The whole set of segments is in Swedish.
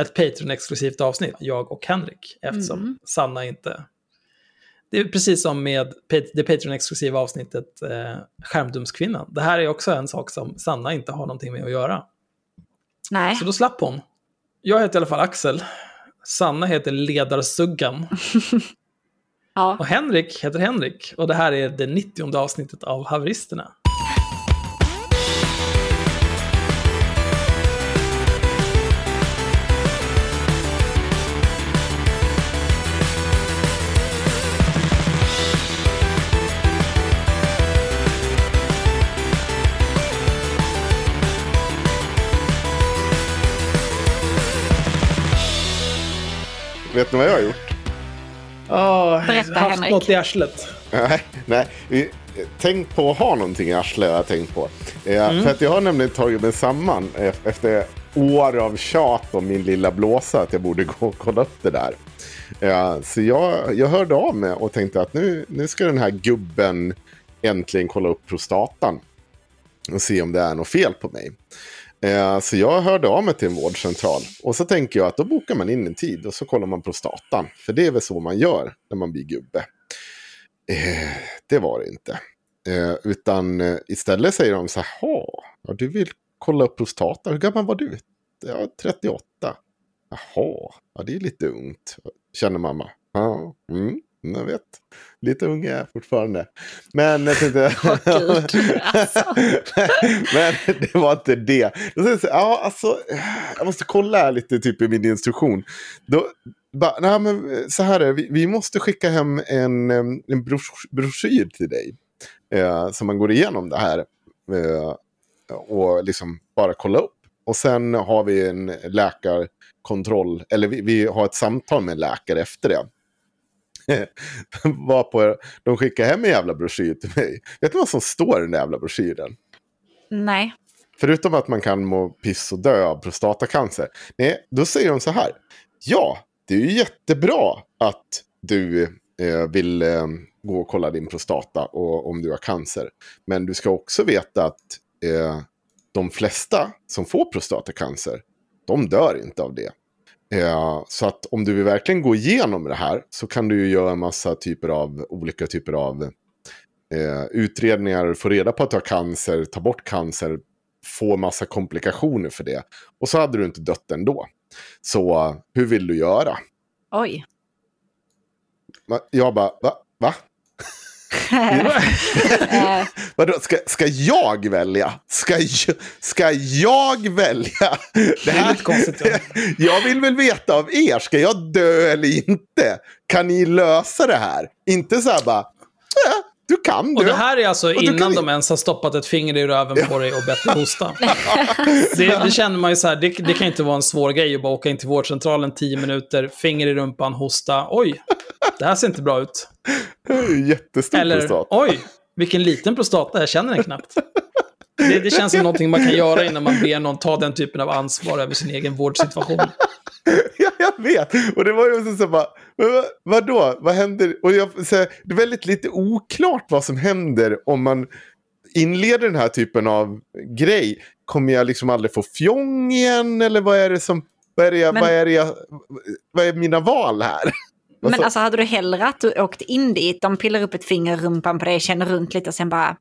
ett Patreon-exklusivt avsnitt, jag och Henrik, eftersom Sanna inte... Det är precis som med det Patreon-exklusiva avsnittet eh, Skärmdumskvinnan. Det här är också en sak som Sanna inte har någonting med att göra. Nej. Så då slapp hon. Jag heter i alla fall Axel. Sanna heter Ledarsuggan. Ja. Och Henrik heter Henrik. Och det här är det 90 avsnittet av Haveristerna. Vet ni vad jag har gjort? Oh, Berätta, haft Henrik. något i arslet. Nej, nej. vi- Tänk på att ha någonting i arslet har jag tänkt på. Eh, För att jag har nämligen tagit mig samman e- efter år av tjat om min lilla blåsa att jag borde gå och kolla upp det där. Eh, Så jag, jag hörde av mig och tänkte att nu, nu ska den här gubben äntligen kolla upp prostatan. Och se om det är något fel på mig. Eh, Så jag hörde av mig till en vårdcentral. Och så tänker jag att då bokar man in en tid och så kollar man prostatan. För det är väl så man gör när man blir gubbe. Eh, det var det inte. Eh, utan eh, istället säger de så här, ja, du vill kolla upp prostatan. hur gammal var du? Ja, 38. Jaha, ja, det är lite ungt, känner mamma. Ja, mm, jag vet. Lite ung är jag fortfarande. Men jag tänkte... Alltså. Men det var inte det. Jag så ja, alltså, jag måste kolla lite typ i min instruktion. Då, bara, nej, men så här är vi, vi måste skicka hem en, en bros- broschyr till dig. Eh, så man går igenom det här. Eh, och liksom bara kolla upp. Och sen har vi en läkarkontroll, eller vi, vi har ett samtal med en läkare efter det. Var på, de skickar hem en jävla broschyr till mig. Vet du vad som står i den jävla broschyren? Nej. Förutom att man kan må piss och dö av prostatacancer. Nej, då säger de så här. Ja, det är ju jättebra att du eh, vill eh, gå och kolla din prostata och om du har cancer. Men du ska också veta att eh, de flesta som får prostatacancer, de dör inte av det. Eh, så att om du vill verkligen gå igenom det här så kan du ju göra en massa typer av olika typer av eh, utredningar, få reda på att du har cancer, ta bort cancer, få massa komplikationer för det. Och så hade du inte dött ändå. Så hur vill du göra? Oj. Jag bara, va? va? Vadå, ska, ska jag välja? Ska jag, ska jag välja? Det är lite konstigt, ja. jag vill väl veta av er, ska jag dö eller inte? Kan ni lösa det här? Inte så här bara, "Ja, du kan dö. Och det här är alltså du innan kan- de ens har stoppat ett finger i röven på dig och bett dig hosta. det, det känner man ju så här, det, det kan inte vara en svår grej att bara åka in till vårdcentralen 10 minuter, finger i rumpan, hosta. Oj, det här ser inte bra ut. Jättestor Eller, prostata. oj, Vilken liten prostata, jag känner den knappt. Det, det känns som någonting man kan göra innan man ber någon ta den typen av ansvar över sin egen vårdsituation. ja, jag vet. Och det var ju också så bara, men vad, vadå, vad händer? Och jag, så här, det är väldigt lite oklart vad som händer om man inleder den här typen av grej. Kommer jag liksom aldrig få fjong igen? Eller vad är det som, vad är, det jag, Men- vad är, det jag, vad är mina val här? Men Alltså- alltså hade du hellre att du åkt in dit, de pillar upp ett finger i rumpan på dig, känner runt lite och sen bara,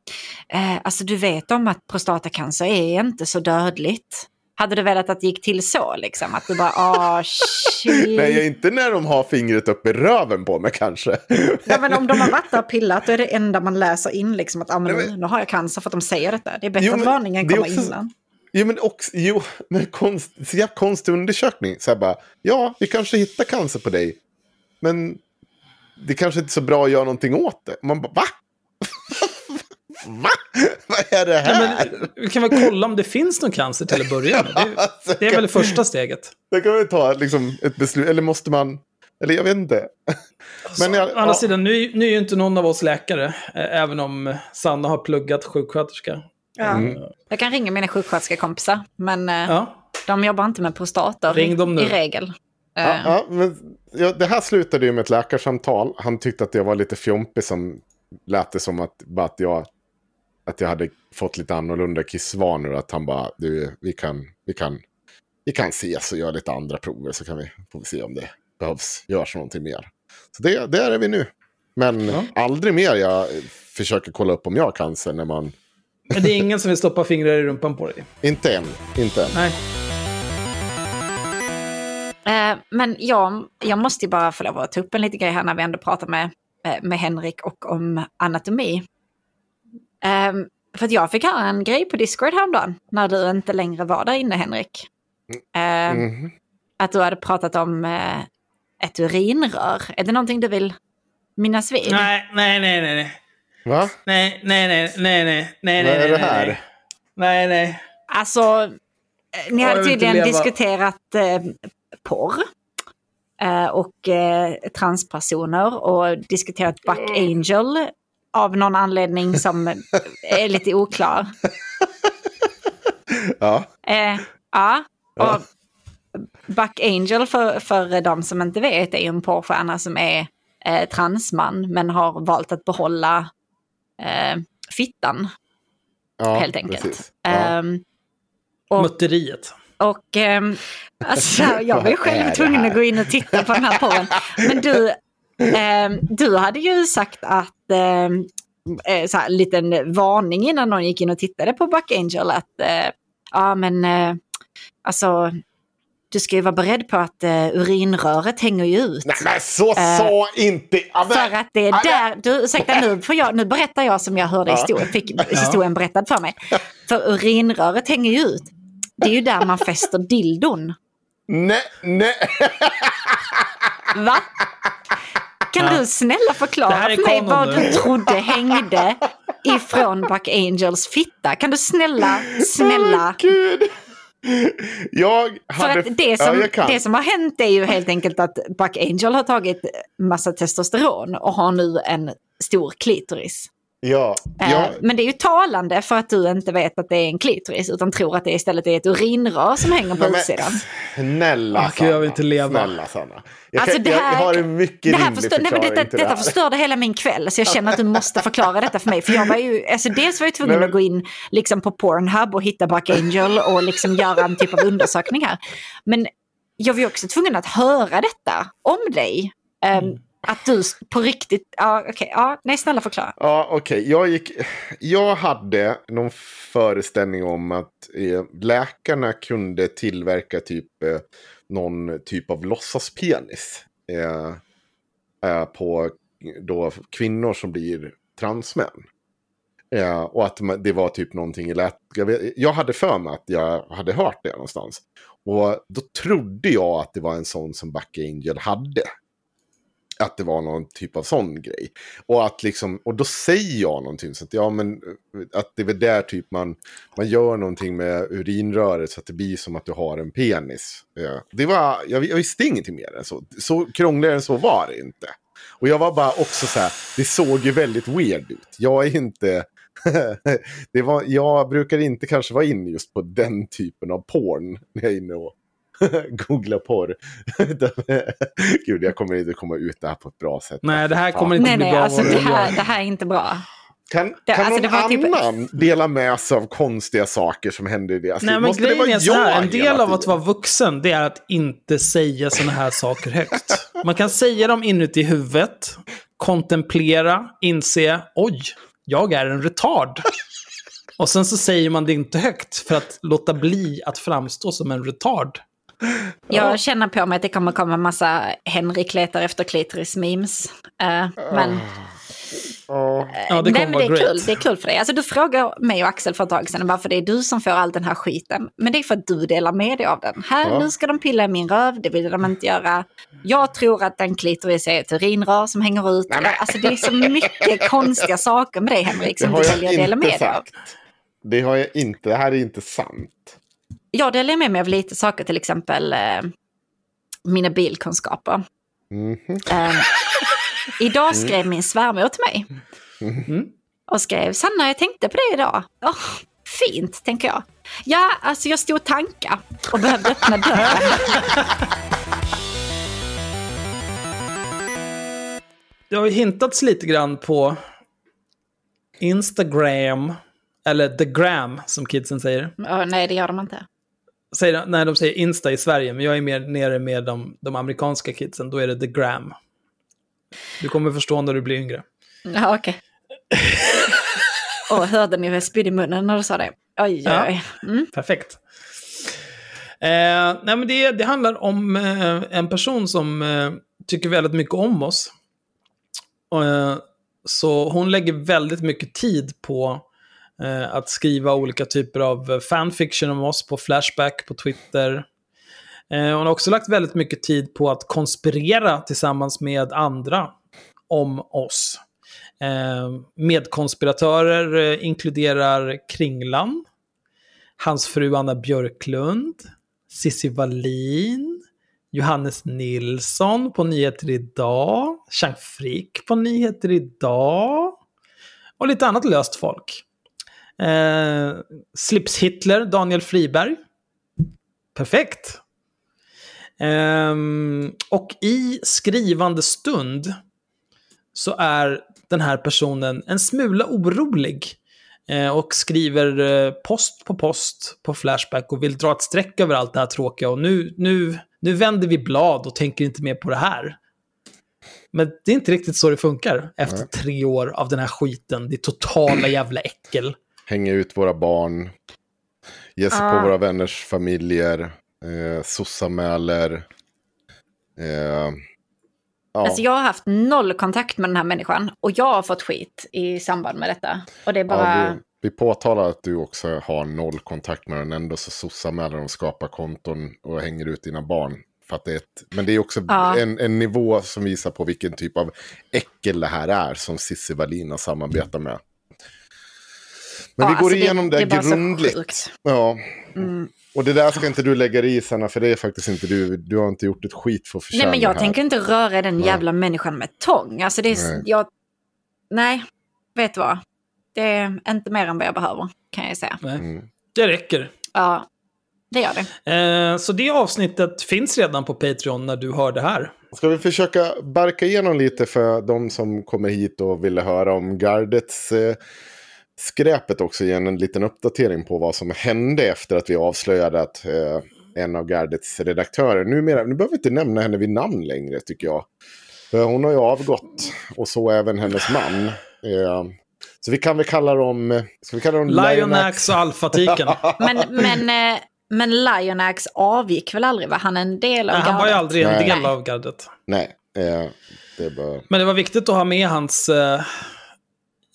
eh, alltså du vet om att prostatacancer är inte så dödligt. Hade du velat att det gick till så liksom? Att du bara, ah shit. Nej, inte när de har fingret upp i röven på mig kanske. Ja, men om de har varit där och pillat, då är det enda man läser in liksom att ah, men Nej, nu, men- nu har jag cancer för att de säger detta. Det är bättre Jo, att men varningen det är kommer också- innan. Jo, men också, jo, men konst, konstig undersökning. Så här bara, ja, vi kanske hittar cancer på dig. Men det kanske inte är så bra att göra någonting åt det. Man bara, va? va? Vad är det Ja, här? men, vi kan väl kolla om det finns någon cancer till att börja med. Det, Alltså, det är väl det första steget. Det kan vi ta liksom, ett beslut, eller måste man... Eller jag vet inte. Men jag, Å andra sidan, nu, nu är ju inte någon av oss läkare, eh, även om Sanna har pluggat sjuksköterska. Ja. Mm. Jag kan ringa mina sjuksköterskekompisar, men eh, Ja. de jobbar inte med prostator Ring dem nu. i regel. Eh, Ja, ja, men, ja, det här slutade ju med ett läkarsamtal. Han tyckte att jag var lite fjompig som lät det som att, bara att, jag, att jag hade fått lite annorlunda kissvanor. Att han bara, du, vi kan, vi kan, vi kan ses och göra lite andra prover så kan vi, får vi se om det behövs, görs någonting mer. Så det, där är vi nu. Men Ja. aldrig mer jag försöker kolla upp om jag har cancer när man, Men det är ingen som vill stoppa fingrar i rumpan på dig. inte än, inte än. Nej. Eh, men jag, jag måste ju bara få lov att ta upp en liten grej här när vi ändå pratar med, eh, med Henrik och om anatomi. Eh, för att jag fick höra en grej på Discord häromdagen när du inte längre var där inne Henrik. Eh, Mhm. Att du hade pratat om eh, ett urinrör. Är det någonting du vill minnas vid? Nej, nej, nej, nej, nej. Va? Nej, nej, nej, nej, nej, nej, Vad nej, är det nej, här? nej. Nej, nej. Alltså, ni hade tydligen diskuterat eh, porr eh, och eh, transpersoner och diskuterat Buck Mm. Angel av någon anledning som är lite oklar. Ja. Eh, ja, och Buck Angel för, för de som inte vet är ju en porrstjärna som är eh, transman men har valt att behålla eh, fittan ja helt enkelt. precis. Ja. Ehm, och Mutteriet. Och ehm, alltså, jag var ju själv tvungen att gå in och titta på den här porren. Men du, ehm, du hade ju sagt att, ehm, eh, så här, en liten varning innan någon gick in och tittade på Buck Angel, att eh, ja men eh, alltså, du ska ju vara beredd på att eh, urinröret hänger ju ut. Nej men så Eh, sa inte... Ja, men- För att det är Ja, där, du ursäkta nu, för jag, nu berättar jag som jag hörde historien, fick historien berättad för mig. För urinröret hänger ju ut. Det är ju där man fäster dildon. Nej, nej. Va? Kan Ja. du snälla förklara för mig vad nu. du trodde hängde ifrån Buck Angels fitta? Kan du snälla, snälla? Gud. Jag För hade... att det ja, som, jag kan. det som har hänt är ju helt enkelt att Buck Angel har tagit massa testosteron och har nu en stor klitoris. Ja, Eh, ja. Men det är ju talande för att du inte vet att det är en klitoris utan tror att det istället är ett urinrör som hänger på utsidan. Snälla gud, jag vill inte leva. Snälla Sanna. Jag, Alltså, kan, det här- jag har en mycket Det här rimlig förstör, nej, men förklaring detta, till det detta här. förstörde hela min kväll, så jag känner att du måste förklara detta för mig. För jag var ju, alltså dels var jag tvungen Men- att gå in liksom på Pornhub och hitta Buck Angel och liksom göra en typ av undersökning här. Men jag var ju också tvungen att höra detta om dig. Mm. Att du på riktigt, ja okej, ja, nej snälla förklara. Ja, okej. Jag, gick, jag hade någon föreställning om att eh, läkarna kunde tillverka typ eh, någon typ av låtsaspenis. Eh, eh, på då kvinnor som blir transmän. Eh, och att det var typ någonting i lät... Jag, vet, jag hade för mig att jag hade hört det någonstans. Och då trodde jag att det var en sån som Buck Angel hade. Att det var någon typ av sån grej. Och, att liksom, och då säger jag någonting så att, ja, men, eh, att det är väl där typ man, man gör någonting med urinröret så att det blir som att du har en penis. Ja. Det var, jag, jag visste ingenting mer än så. Så krångligare än så var det inte. Och jag var bara också så här, det såg ju väldigt weird ut. Jag är inte... det var, jag brukar inte kanske vara inne just på den typen av porn när jag är inne och googlar porr. Gud, jag kommer inte komma ut det här på ett bra sätt. Nej, det här kommer inte Nej, bli nej, bra. alltså det här, det här är inte bra. Kan, Det- kan alltså, någon det var typ- annan dela med sig av konstiga saker som händer i deras Nej, liv? men Måste det vara är så här, jag en del av att vara vuxen, det är att inte säga sådana här saker högt. Man kan säga dem inuti huvudet, kontemplera, inse, oj, jag är en retard. Och sen så säger man det inte högt för att låta bli att framstå som en retard. Jag känner på mig att det kommer komma massa Henrik letar efter klitoris-memes. Eh, men Ja. Ja, det Nej, men det är kul. Det är kul för dig. Alltså, du frågar mig och Axel för ett tag sedan varför det är du som får all den här skiten. Men det är för att du delar med dig av den. Här, Ja. nu ska de pilla i min röv, det vill de inte göra. Jag tror att en klitoris är ett urinrör som hänger ut. Alltså, det är så mycket konstiga saker med dig, Henrik, som du väljer att dela med inte dig av. sagt. Det har jag inte. Det här är inte sant. Jag delar med mig av lite saker, till exempel eh, mina bilkunskaper. Mhm. Eh, idag skrev min svärmor till mig. Och skrev, Sanna jag tänkte på det idag. Åh, fint, tänker jag. Ja, alltså jag stod och tanka och behövde öppna dörren. Det har ju hintats lite grann på Instagram, eller the gram som kidsen säger. Åh, nej, det gör de inte. Säger, när de säger Insta i Sverige, men jag är mer nere med de, de amerikanska kidsen, då är det the gram. Du kommer förstå när du blir yngre. Ja, okej. Och hörde ni hur jag spydde i munnen när du sa det? Oj, Ja. oj. Mm. Perfekt. Eh, nej, men det, det handlar om eh, en person som eh, tycker väldigt mycket om oss. Eh, så hon lägger väldigt mycket tid på Eh, att skriva olika typer av eh, fanfiction om oss på Flashback, på Twitter. Eh, hon har också lagt väldigt mycket tid på att konspirera tillsammans med andra om oss. Medkonspiratörer inkluderar Kringlan, hans fru Anna Björklund, Cissi Wallin, Johannes Nilsson på Nyheter Idag, Chang Frick på Nyheter Idag och lite annat löst folk. Eh, Slips Hitler, Daniel Friberg. Perfekt. Ehm, och i skrivande stund så är den här personen en smula orolig eh, och skriver eh, post på post på Flashback och vill dra ett streck över allt det här tråkiga. Och nu, nu, nu vänder vi blad och tänker inte mer på det här. Men det är inte riktigt så det funkar efter tre år av den här skiten. Det är totala jävla äckel. Hänga ut våra barn. Ge sig Ah. på våra vänners familjer. Eh, Sossamäler. Eh, ja. Alltså jag har haft noll kontakt med den här människan och jag har fått skit i samband med detta. Och det är bara... Ja, vi, vi påtalar att du också har noll kontakt med den. Ändå så sossamälar de skapar konton och hänger ut dina barn. För att det är ett, men det är också Ja. en, en nivå som visar på vilken typ av äckel det här är som Cissi Wallin har samarbetat med. Men Ja, vi går alltså igenom det, det grundligt. Ja. Mm. Och det där ska inte du lägga dig i Sanna, för det är faktiskt inte du. Du har inte gjort ett skit för att förtjäna Nej men jag här. tänker inte röra den jävla människan med tång. Alltså det är... Nej. Nej. Jag... Nej, vet du vad? Det är inte mer än vad jag behöver, kan jag säga. Nej. Mm. Det räcker. Ja, det gör det. Eh, så det avsnittet finns redan på Patreon när du hör det här. Ska vi försöka barka igenom lite för de som kommer hit och ville höra om gardets eh, skräpet också igen. En liten uppdatering på vad som hände efter att vi avslöjade att eh, en av gardets redaktörer, numera, nu behöver vi inte nämna henne vid namn längre tycker jag. För hon har ju avgått och så även hennes man. Eh, så vi kan väl kalla dem, ska vi kalla dem Lionax och Alfatiken. Men, men, eh, men Lionax avgick väl aldrig? Var han en del av Nej, han var ju gardet? aldrig en Nej. del av gardet. Nej, eh, det bara... Men det var viktigt att ha med hans eh,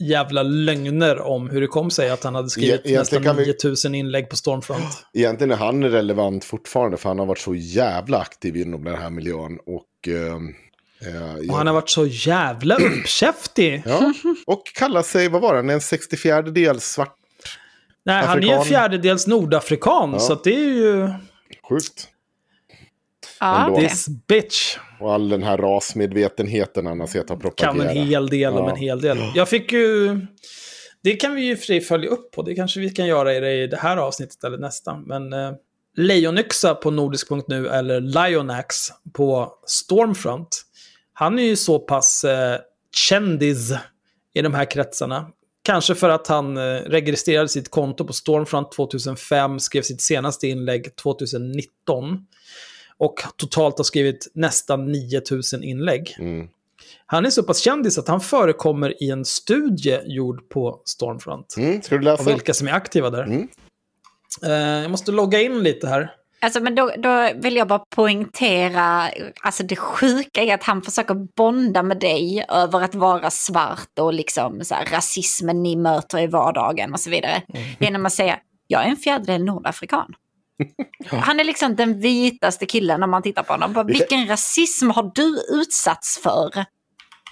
jävla lögner om hur det kom sig att han hade skrivit Egentligen nästan kan vi- 9000 inlägg på Stormfront. Egentligen är han relevant fortfarande för han har varit så jävla aktiv inom den här miljön. Och, ehm, eh, Och han har varit så jävla uppkäftig. ja, och kallar sig, vad var han, en 64 del svart. Nej, han är Afrikan. fjärdedels nordafrikan, Ja. så det är ju... Sjukt. Ja. This bitch Och all den här rasmedvetenheten han har sett har kan propagerat. en hel del om Ja. en hel del. Jag fick ju... Det kan vi ju för sig följa upp på. Det kanske vi kan göra i det, i det här avsnittet eller nästa. Men eh, Lejonyxa på nordisk.nu eller Lionax på Stormfront. Han är ju så pass eh, kändis i de här kretsarna. Kanske för att han eh, registrerade sitt konto på Stormfront 2005, skrev sitt senaste inlägg 2019. Och totalt har skrivit nästan 9000 inlägg. Mm. Han är så pass kändis att han förekommer i en studie gjord på Stormfront. Mm, ska du Och läsa? vilka som är aktiva där. Mm. Eh, jag måste logga in lite här. Alltså, men då, då vill jag bara poängtera, alltså det sjuka är att han försöker bonda med dig över att vara svart och liksom så här, rasismen ni möter i vardagen och så vidare. Genom att säga, jag är en fjärdedel nordafrikan. Han är liksom den vitaste killen när man tittar på honom. Vilken rasism har du utsatts för?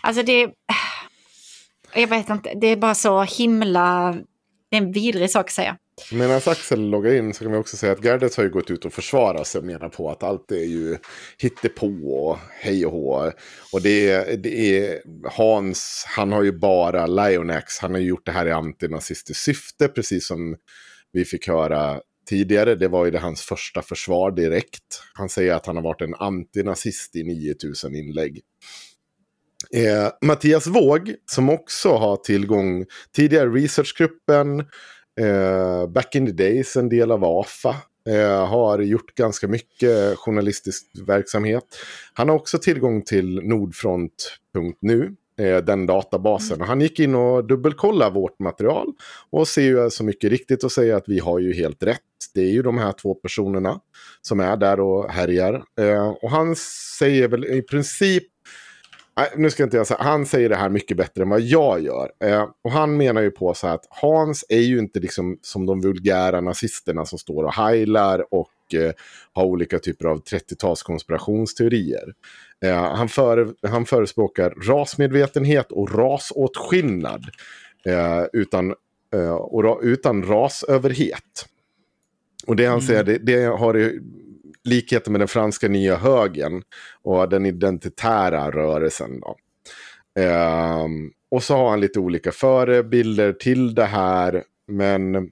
Alltså det... Jag vet inte, det är bara så himla... Det är en vidrig sak att säga. Medan Axel loggar in så kan vi också säga att Gardet har ju gått ut och försvarat sig och menar på att allt är ju hittepå och hej och hå. Och det är, det är Hans, han har ju bara Lionax, han har ju gjort det här i antinazistiskt syfte, precis som vi fick höra tidigare. Det var ju det hans första försvar direkt. Han säger att han har varit en antinazist i 9000 inlägg. Eh, Mattias Våg, som också har tillgång, tidigare researchgruppen, eh, back in the days en del av AFA, eh, har gjort ganska mycket journalistisk verksamhet. Han har också tillgång till nordfront.nu, eh, den databasen. Och han gick in och dubbelkollade vårt material och ser ju så mycket riktigt och säger att vi har ju helt rätt. Det är ju de här två personerna som är där och härjar. Eh, och han säger väl i princip Nej, nu ska jag inte jag säga, han säger det här mycket bättre än vad jag gör. Eh, och han menar ju på så här att Hans är ju inte liksom som de vulgära nazisterna som står och heilar och eh, har olika typer av 30-tals konspirationsteorier. Eh, han, för, han förespråkar rasmedvetenhet och rasåtskillnad eh, utan, eh, och ra, utan rasöverhet. Och det han säger, det, det har likheter med den franska nya högern och den identitära rörelsen. Då. Och så har han lite olika förebilder till det här. Men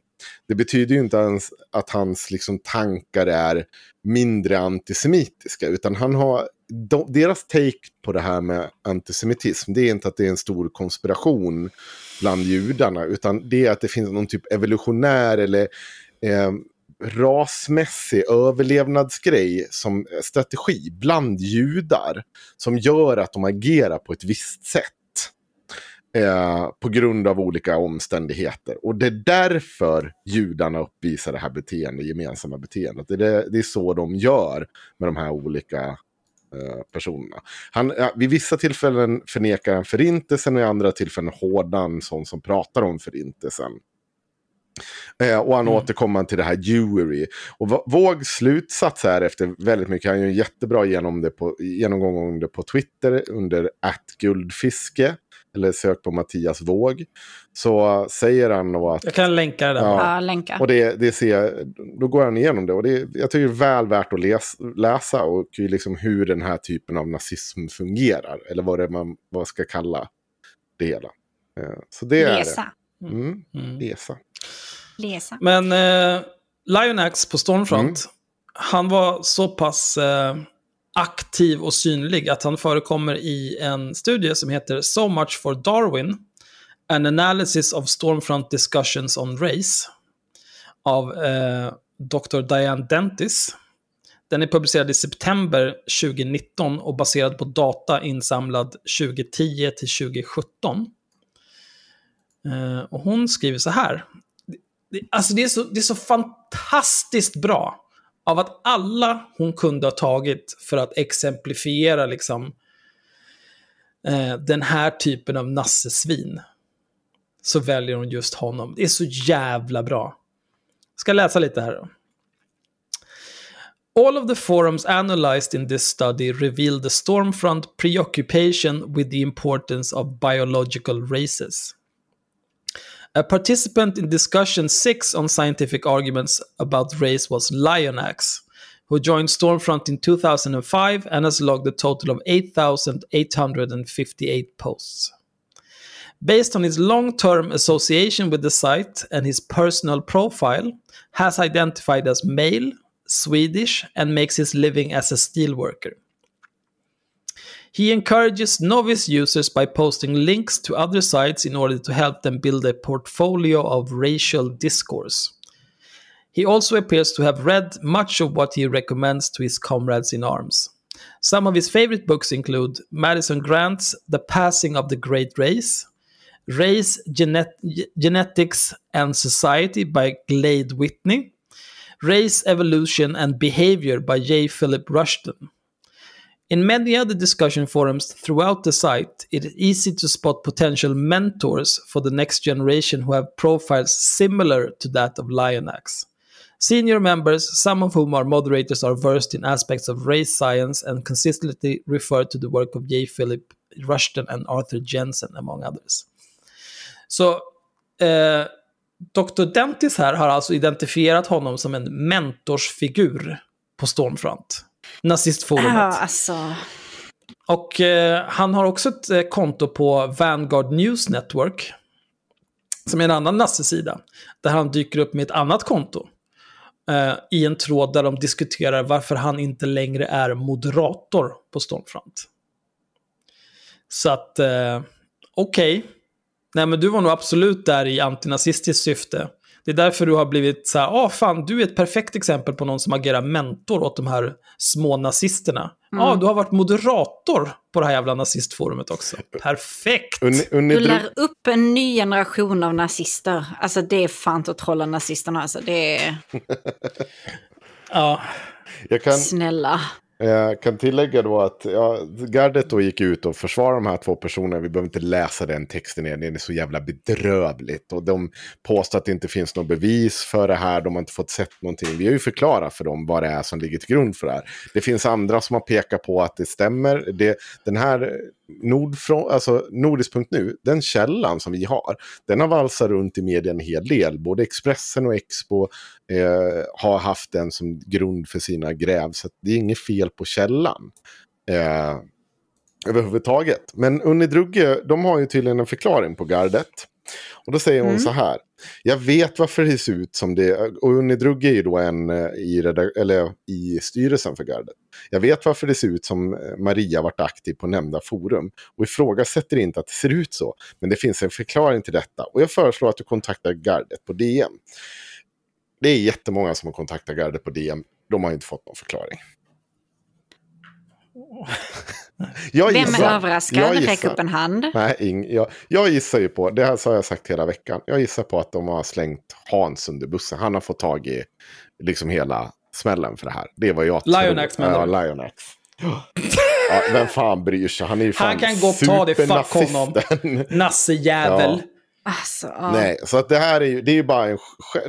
det betyder ju inte ens att hans liksom, tankar är mindre antisemitiska. Utan han har, de, deras take på det här med antisemitism, det är inte att det är en stor konspiration bland judarna. Utan det är att det finns någon typ evolutionär eller eh, rasmässig överlevnadsgrej som strategi bland judar. Som gör att de agerar på ett visst sätt. Eh, på grund av olika omständigheter. Och det är därför judarna uppvisar det här beteendet, gemensamma beteendet. Det är, det, är så de gör med de här olika eh, personerna. Han, ja, vid vissa tillfällen förnekar han förintelsen och i andra tillfällen hårdar han sån som pratar om förintelsen. Eh, och han återkommer till det här Jewery. Och Vågs slutsats här efter väldigt mycket, han gör en jättebra genom det på, genomgång om det på Twitter under guldfiske. Eller sök på Mattias Våg. Så säger han då att... Jag kan länka det där. Ja. Ja, länka. Och det, det ser, då går han igenom det. Och det, jag tycker det är väl värt att läs, läsa. Och liksom hur den här typen av nazism fungerar. Eller vad det man vad ska kalla det hela. Eh, Så det är Läsa. det. Mm, läsa. Läsa. Men eh, Lionax på Stormfront, Mm. han var så pass eh, aktiv och synlig att han förekommer i en studie som heter So Much for Darwin, An Analysis of Stormfront Discussions on Race, av eh, Dr. Diane Dentis. Den är publicerad i september 2019 och baserad på data insamlad 2010 till 2017. Eh, och hon skriver så här. Alltså det är, så, det är så fantastiskt bra av att alla hon kunde ha tagit för att exemplifiera liksom eh, den här typen av nassesvin. Så väljer hon just honom. Det är så jävla bra. Jag ska läsa lite här då. All of the forums analyzed in this study reveal the Stormfront preoccupation with the importance of biological races. A participant in discussion six on scientific arguments about race was Lionax, who joined Stormfront in 2005 and has logged a total of 8,858 posts. Based on his long-term association with the site and his personal profile, has identified as male, Swedish, and makes his living as a steelworker. He encourages novice users by posting links to other sites in order to help them build a portfolio of racial discourse. He also appears to have read much of what he recommends to his comrades in arms. Some of his favorite books include Madison Grant's The Passing of the Great Race, Race, Genet- Genetics and Society by Glade Whitney, Race, Evolution and Behavior by J. Philip Rushton. In many other discussion forums throughout the site, it is easy to spot potential mentors for the next generation who have profiles similar to that of Lionax. Senior members, some of whom are moderators, are versed in aspects of race science and consistently refer to the work of J. Philip Rushton and Arthur Jensen, among others. Så eh, Dr. Dentis här har alltså identifierat honom som en mentorsfigur på Stormfront. Nazistforumet. Ja, alltså. Och eh, han har också ett eh, konto på Vanguard News Network. Som är en annan nassesida. Där han dyker upp med ett annat konto. Eh, I en tråd där de diskuterar varför han inte längre är moderator på Stormfront. Så att, eh, okej. Okay. Nej men du var nog absolut där i antinazistiskt syfte. Det är därför du har blivit så här, ah fan, du är ett perfekt exempel på någon som agerar mentor åt de här små nazisterna. Ja, mm. ah, du har varit moderator på det här jävla nazistforumet också. Perfekt! Unni, unni, du lär upp en ny generation av nazister. Alltså det är fan att trolla nazisterna, alltså det är... ja. Kan... Snälla. Jag kan tillägga då att ja, gardet då gick ut och försvarade de här två personerna. Vi behöver inte läsa den texten igen, den är så jävla bedrövligt. Och de påstår att det inte finns något bevis för det här, de har inte fått sett någonting. Vi har ju förklarat för dem vad det är som ligger till grund för det här. Det finns andra som har pekat på att det stämmer. Det, den här Nordfront, alltså Nordisk.nu, den källan som vi har, den har valsat runt i media en hel del. Både Expressen och Expo eh, har haft den som grund för sina gräv. Så det är inget fel på källan. Eh, överhuvudtaget. Men Unni Drugge, de har ju tydligen en förklaring på gardet. Och då säger hon mm. så här. Jag vet varför det ser ut som det. Och Unni Drugge är ju då en eh, i, eller, i styrelsen för gardet. Jag vet varför det ser ut som eh, Maria varit aktiv på nämnda forum. Och ifrågasätter inte att det ser ut så. Men det finns en förklaring till detta. Och jag föreslår att du kontaktar gardet på DM. Det är jättemånga som har kontaktat gardet på DM. De har inte fått någon förklaring. Jag Vem gissar, är överraskad? Räck upp en hand. Nej, ing, jag, jag gissar ju på, det här har jag sagt hela veckan, jag gissar på att de har slängt Hans under bussen. Han har fått tag i liksom hela smällen för det här. Det var jag Lionax menar Ja, Lionax. Ja, vem fan bryr sig? Han är ju fan Han kan gott ta det, fuck honom. Nassejävel. Ja. Alltså, ja. Nej, så att det här är ju, det är ju bara en,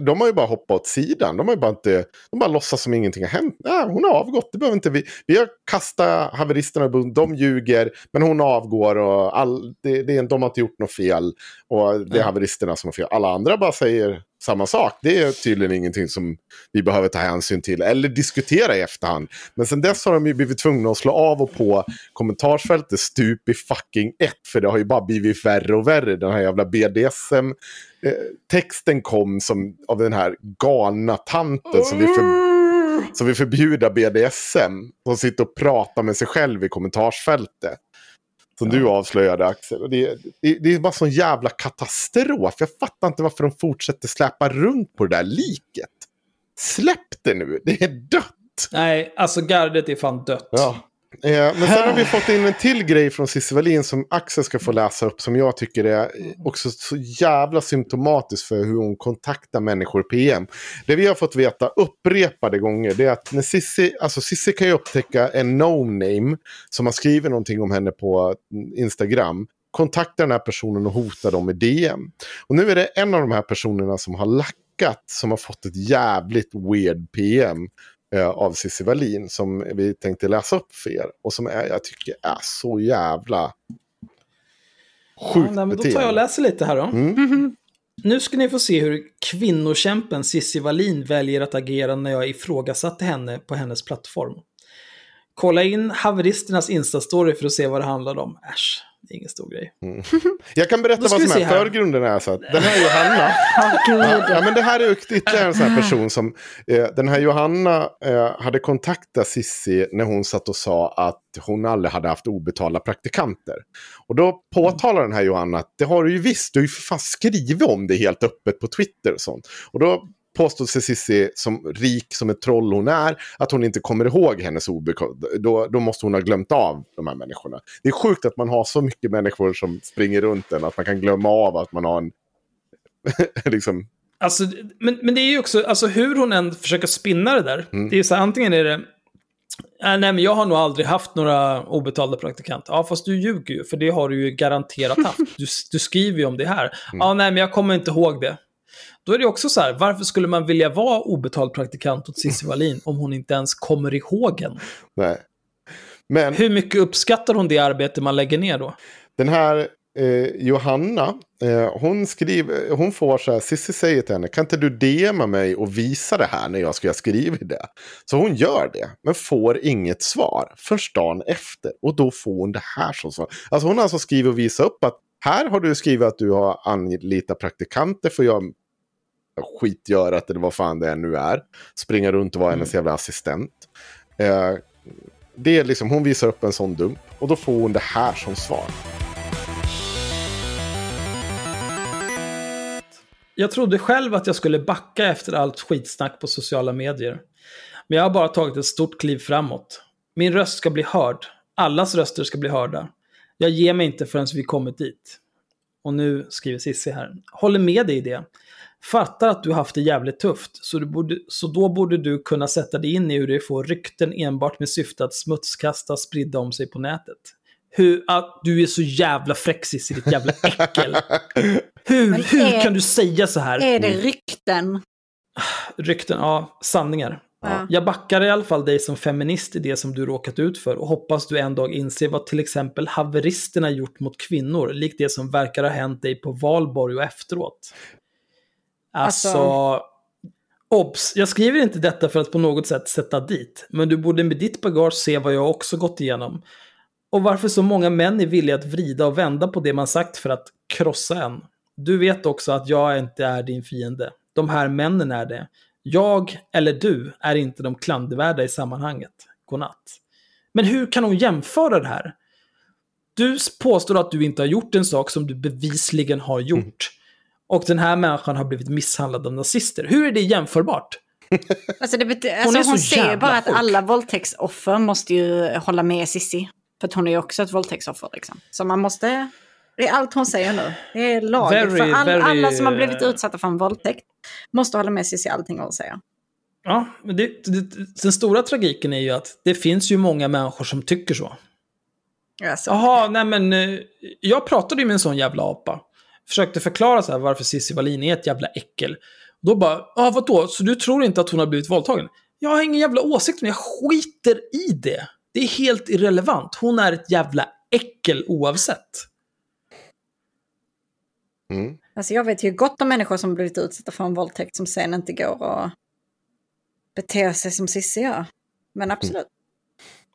de har ju bara hoppat åt sidan. De har ju bara inte, de bara låtsas som ingenting har hänt. Nej, hon har avgått, det behöver inte vi. Vi har kastat haveristerna, de ljuger, men hon avgår och all, det, det, de har inte gjort något fel. Och det är haveristerna som har fel. Alla andra bara säger samma sak. Det är tydligen ingenting som vi behöver ta hänsyn till eller diskutera i efterhand. Men sen dess har de ju blivit tvungna att slå av och på kommentarsfältet stup i fucking ett. För det har ju bara blivit värre och värre. Den här jävla BDSM. Eh, texten kom som av den här galna tanten som vi för, som vill förbjuda BDSM. Som sitter och pratar med sig själv i kommentarsfältet. Som du avslöjade Axel. Det, det, det, är bara sån jävla katastrof. Jag fattar inte varför de fortsätter släpa runt på det där liket. Släpp det nu, det är dött. Nej, alltså gardet är fan dött. Ja. Eh, men sen har vi fått in en till grej från Cissi Wallin som Axel ska få läsa upp. Som jag tycker är också så jävla symptomatiskt för hur hon kontaktar människor PM. Det vi har fått veta upprepade gånger det är att när Cissi, alltså Cissi kan ju upptäcka en no-name som har skrivit någonting om henne på Instagram kontakta den här personen och hota dem med DM. Och nu är det en av de här personerna som har lackat som har fått ett jävligt weird PM av Cissi Wallin som vi tänkte läsa upp för er. Och som är, jag tycker är så jävla sjukt ja, nej, Då tar jag och läser lite här då. Mm. Nu ska ni få se hur kvinnokämpen Cissi Wallin väljer att agera när jag ifrågasatte henne på hennes plattform. Kolla in haveristernas instastory för att se vad det handlar om. Äsch, det är ingen stor grej. Jag kan berätta vad som är förgrunden. Är så att den här Johanna, ja, ja, men det här är ytterligare en sån här person som, eh, den här Johanna eh, hade kontaktat Sissi när hon satt och sa att hon aldrig hade haft obetalda praktikanter. Och då påtalar den här Johanna att det har du ju visst, du har ju för fan skrivit om det helt öppet på Twitter och sånt. Och då påstod Cissi, som rik som ett troll hon är, att hon inte kommer ihåg hennes obetalda. Då, då måste hon ha glömt av de här människorna. Det är sjukt att man har så mycket människor som springer runt en, att man kan glömma av att man har en... liksom, Alltså, men, men det är ju också, alltså hur hon än försöker spinna det där. Mm. Det är ju så här, antingen är det, äh, nej men jag har nog aldrig haft några obetalda praktikanter. Ja, fast du ljuger ju, för det har du ju garanterat haft. Du, du skriver ju om det här. Ja, nej men jag kommer inte ihåg det. Då är det också så här, varför skulle man vilja vara obetald praktikant åt Cissi Wallin om hon inte ens kommer ihåg en? nej. Men Hur mycket uppskattar hon det arbete man lägger ner då? den här eh, Johanna, eh, hon skriver, hon får så här, Cissi säger till henne, kan inte du DMa mig och visa det här när jag ska ha skrivit det? Så hon gör det, men får inget svar förrän dagen efter. Och då får hon det här som svar. Alltså hon har alltså skrivit och visat upp att här har du skrivit att du har anlitat praktikanter för att göra skitgörat eller vad fan det nu är. Springa runt och vara hennes jävla assistent. Eh, det är liksom, hon visar upp en sån dump och då får hon det här som svar. Jag trodde själv att jag skulle backa efter allt skitsnack på sociala medier. Men jag har bara tagit ett stort kliv framåt. Min röst ska bli hörd. Allas röster ska bli hörda. Jag ger mig inte förrän vi kommit dit. Och nu skriver Cissi här. Håller med dig i det. Fattar att du haft det jävligt tufft, så, du borde, så då borde du kunna sätta dig in i hur det får rykten enbart med syfte att smutskasta spridda om sig på nätet. Hur, att du är så jävla fräck Cissi, ditt jävla äckel. Hur, Men hur är- kan du säga så här? Är det rykten? Rykten, ja, sanningar. Ja. Jag backar i alla fall dig som feminist i det som du råkat ut för och hoppas du en dag inser vad till exempel haveristerna gjort mot kvinnor, likt det som verkar ha hänt dig på valborg och efteråt. Alltså, Alltså- obs, jag skriver inte detta för att på något sätt sätta dit, men du borde med ditt bagage se vad jag också gått igenom. Och varför så många män är villiga att vrida och vända på det man sagt för att krossa en. Du vet också att jag inte är din fiende. De här männen är det. Jag eller du är inte de klandervärda i sammanhanget. Godnatt. Men hur kan hon jämföra det här? Du påstår att du inte har gjort en sak som du bevisligen har gjort. Och den här människan har blivit misshandlad av nazister. Hur är det jämförbart? Alltså, det bety- Hon alltså, hon, så säger bara att sjuk. alla våldtäktsoffer måste ju hålla med Sissi. För att hon är ju också ett våldtäktsoffer. Liksom. Så man måste... Det är allt hon säger nu. Det är laget. Very, för all, very, alla som har blivit eh, utsatta för en våldtäkt måste hålla med Sissi i allting hon säger. Ja, men det, det, den stora tragiken är ju att det finns ju många människor som tycker så. Jaha, nej men eh, jag pratade ju med en sån jävla apa. Försökte förklara så här varför Cissi Wallin är ett jävla äckel. Då bara, ja vadå, så du tror inte att hon har blivit våldtagen? Jag har ingen jävla åsikt men jag skiter i det. Det är helt irrelevant. Hon är ett jävla äckel oavsett. Mm. alltså, jag vet ju gott om människor som blivit utsatta för en våldtäkt som sen inte går att bete sig som Sissi gör. Men absolut.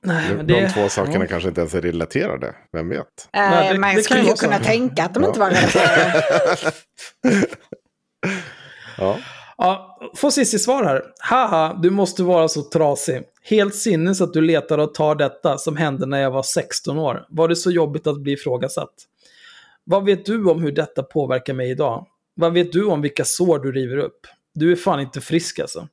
Nej, men De det... två sakerna ja. kanske inte ens är relaterade, vem vet? Nej, Eh, det- man det skulle ju kunna tänka att de inte var relaterade. Ja. Ja, får Cissi svar här. Haha, du måste vara så trasig. Helt sinnes att du letar och tar detta som hände när jag var 16 år. Var det så jobbigt att bli ifrågasatt? Vad vet du om hur detta påverkar mig idag? Vad vet du om vilka sår du river upp? Du är fan inte frisk alltså.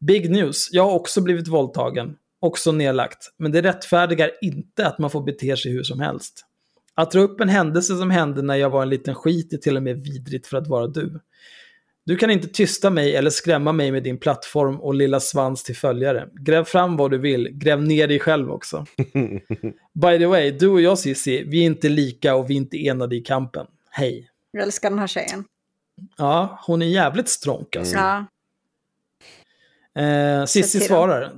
Big news, jag har också blivit våldtagen. Också nedlagt. Men det rättfärdigar inte att man får bete sig hur som helst. Att dra upp en händelse som hände när jag var en liten skit är till och med vidrigt för att vara du. Du kan inte tysta mig eller skrämma mig med din plattform och lilla svans till följare. Gräv fram vad du vill, gräv ner dig själv också. By the way, du och jag Cissi, vi är inte lika och vi är inte enade i kampen. Hej. Jag älskar den här tjejen. Ja, hon är jävligt stronk alltså. Ja. Eh, Cissi svarar.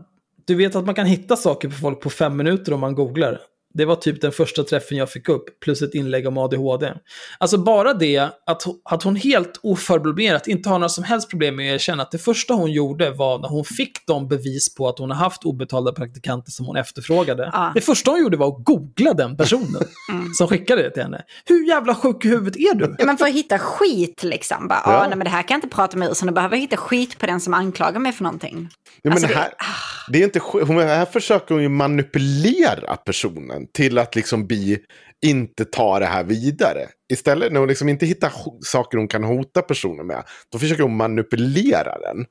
Du vet att man kan hitta saker på folk på fem minuter om man googlar. Det var typ den första träffen jag fick upp, plus ett inlägg om ADHD. Alltså bara det att, hon- att hon helt oförblommerat inte har några som helst problem med att erkänna att det första hon gjorde var när hon fick de bevis på att hon har haft obetalda praktikanter som hon efterfrågade. Ja. Det första hon gjorde var att googla den personen som skickade det till henne. Hur jävla sjuk i huvudet är du? Ja, Man får hitta skit liksom. Bara, Ja. "Ah, nej, men det här kan jag inte prata med ur, så nu behöver jag hitta skit på den som anklagar mig för någonting. Ja, men Alltså, det, det- här, det är inte, hon, här försöker hon ju manipulera personen till att liksom bli, inte ta det här vidare. Istället när hon liksom inte hittar saker hon kan hota personen med, då försöker hon manipulera den.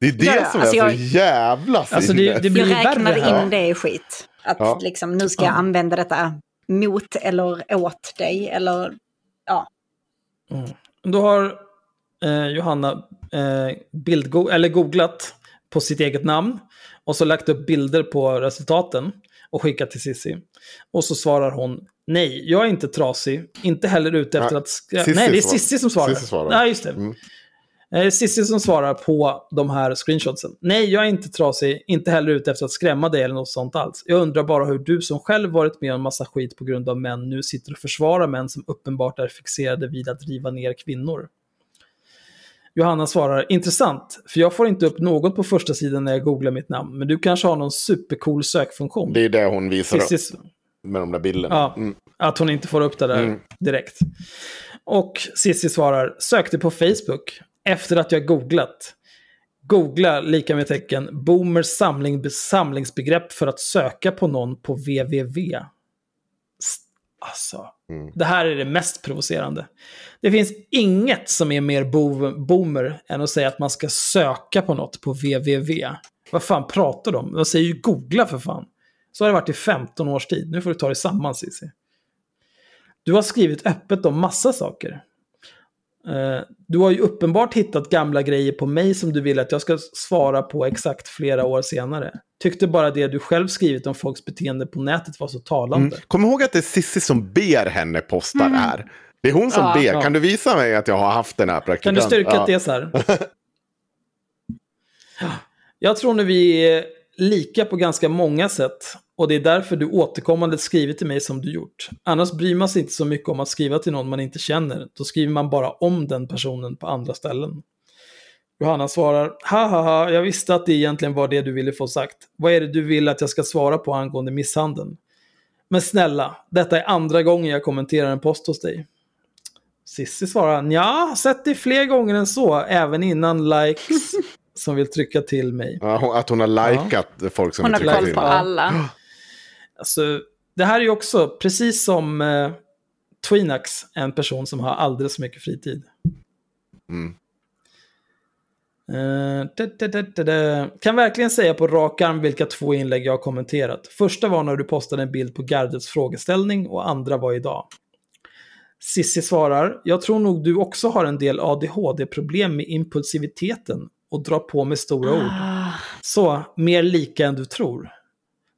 Det är det Ja, ja, som alltså är jag- så jävla Alltså det, sinnes. det blir Jag räknar in det i skit. Att Ja. liksom, nu ska jag Ja. använda detta mot eller åt dig. Eller, ja. Då har eh, Johanna eh, bildgo- eller googlat på sitt eget namn och så lagt upp bilder på resultaten och skickat till Sissi. Och så svarar hon nej, jag är inte trasig, inte heller ute efter att... Sissi Nej, det är. Sissi som svarar. Sissi svarar. Nej, just det. Mm. Eh, Sissi som svarar på de här screenshotsen. Nej, jag är inte trasig, inte heller ute efter att skrämma dig eller något sånt alls. Jag undrar bara hur du som själv varit med om massa skit på grund av män nu sitter och försvarar män som uppenbart är fixerade vid att riva ner kvinnor. Johanna svarar, intressant, för jag får inte upp något på första sidan när jag googlar mitt namn, men du kanske har någon supercool sökfunktion. Det är det hon visar upp Sissi, med de där bilderna. Ja, Mm. att hon inte får upp det där Mm. direkt. Och Sissi svarar, sökte på Facebook efter att jag googlat. Googla lika med tecken boomers samling, samlingsbegrepp för att söka på någon på www. Alltså, Mm. det här är det mest provocerande. Det finns inget som är mer bo boomer än att säga att man ska söka på något på www. Vad fan pratar de om? De säger ju googla för fan. Så har det varit i 15 års tid. Nu får du ta dig samman Cissi. Du har skrivit öppet om massa saker. Eh, Du har ju uppenbart hittat gamla grejer på mig som du vill att jag ska svara på exakt flera år senare. Tyckte bara det du själv skrivit om folks beteende på nätet var så talande. Mm. Kom ihåg att det är Sissi som ber henne posta det här. Det är hon som Ja. ber. Ja. Kan du visa mig att jag har haft den här Kan praktikanten? du styrka Ja. att det är så här? Jag tror nu vi lika på ganska många sätt. Och det är därför du återkommande skriver till mig som du gjort. Annars bryr man sig inte så mycket om att skriva till någon man inte känner. Då skriver man bara om den personen på andra ställen. Johanna svarar, ha ha ha, jag visste att det egentligen var det du ville få sagt. Vad är det du vill att jag ska svara på angående misshandeln? Men snälla, detta är andra gången jag kommenterar en post hos dig. Sissi svarar, ja, sett det fler gånger än så, även innan likes som vill trycka till mig. Ja, hon- att hon har likat folk som Hon har trycker koll till. på alla. Alltså, det här är ju också, precis som eh, Tweenax, en person som har alldeles för mycket fritid. Mm. Eh, da, da, da, da. Kan verkligen säga på rak arm vilka två inlägg jag har kommenterat. Första var när du postade en bild på Gardets frågeställning och andra var idag. Sissi svarar, jag tror nog du också har en del ADHD-problem med impulsiviteten och drar på med stora ord. Ah, Så, mer lika än du tror.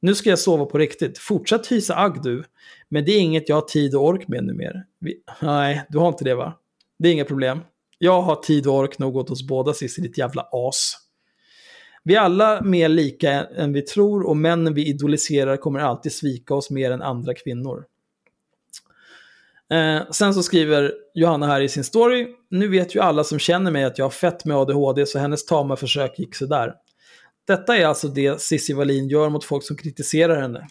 Nu ska jag sova på riktigt. Fortsätt hysa agg du. Men det är inget jag har tid och ork med nu mer. Vi... Nej, du har inte det va? Det är inga problem. Jag har tid och ork nog åt oss båda Cissi, ditt jävla as. Vi är alla mer lika än vi tror och männen vi idoliserar kommer alltid svika oss mer än andra kvinnor. Eh, sen så skriver Johanna här i sin story, nu vet ju alla som känner mig att jag har fett med ADHD så hennes tama försök gick sådär. Detta är alltså det Cissi Wallin gör mot folk som kritiserar henne.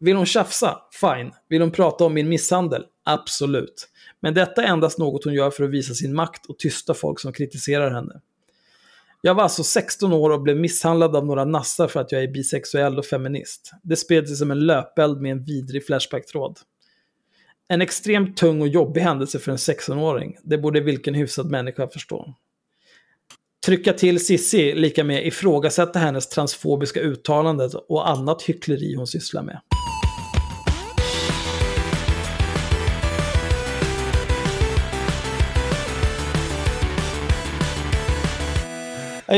Vill hon tjafsa? Fine. Vill hon prata om min misshandel? Absolut. Men detta är endast något hon gör för att visa sin makt och tysta folk som kritiserar henne. Jag var alltså 16 år och blev misshandlad av några nassar för att jag är bisexuell och feminist. Det spred sig som en löpeld med en vidrig Flashback-tråd. En extremt tung och jobbig händelse för en 16-åring. Det borde vilken hyfsad människa förstå. Trycka till Sissi lika med ifrågasätta hennes transfobiska uttalanden och annat hyckleri hon sysslar med.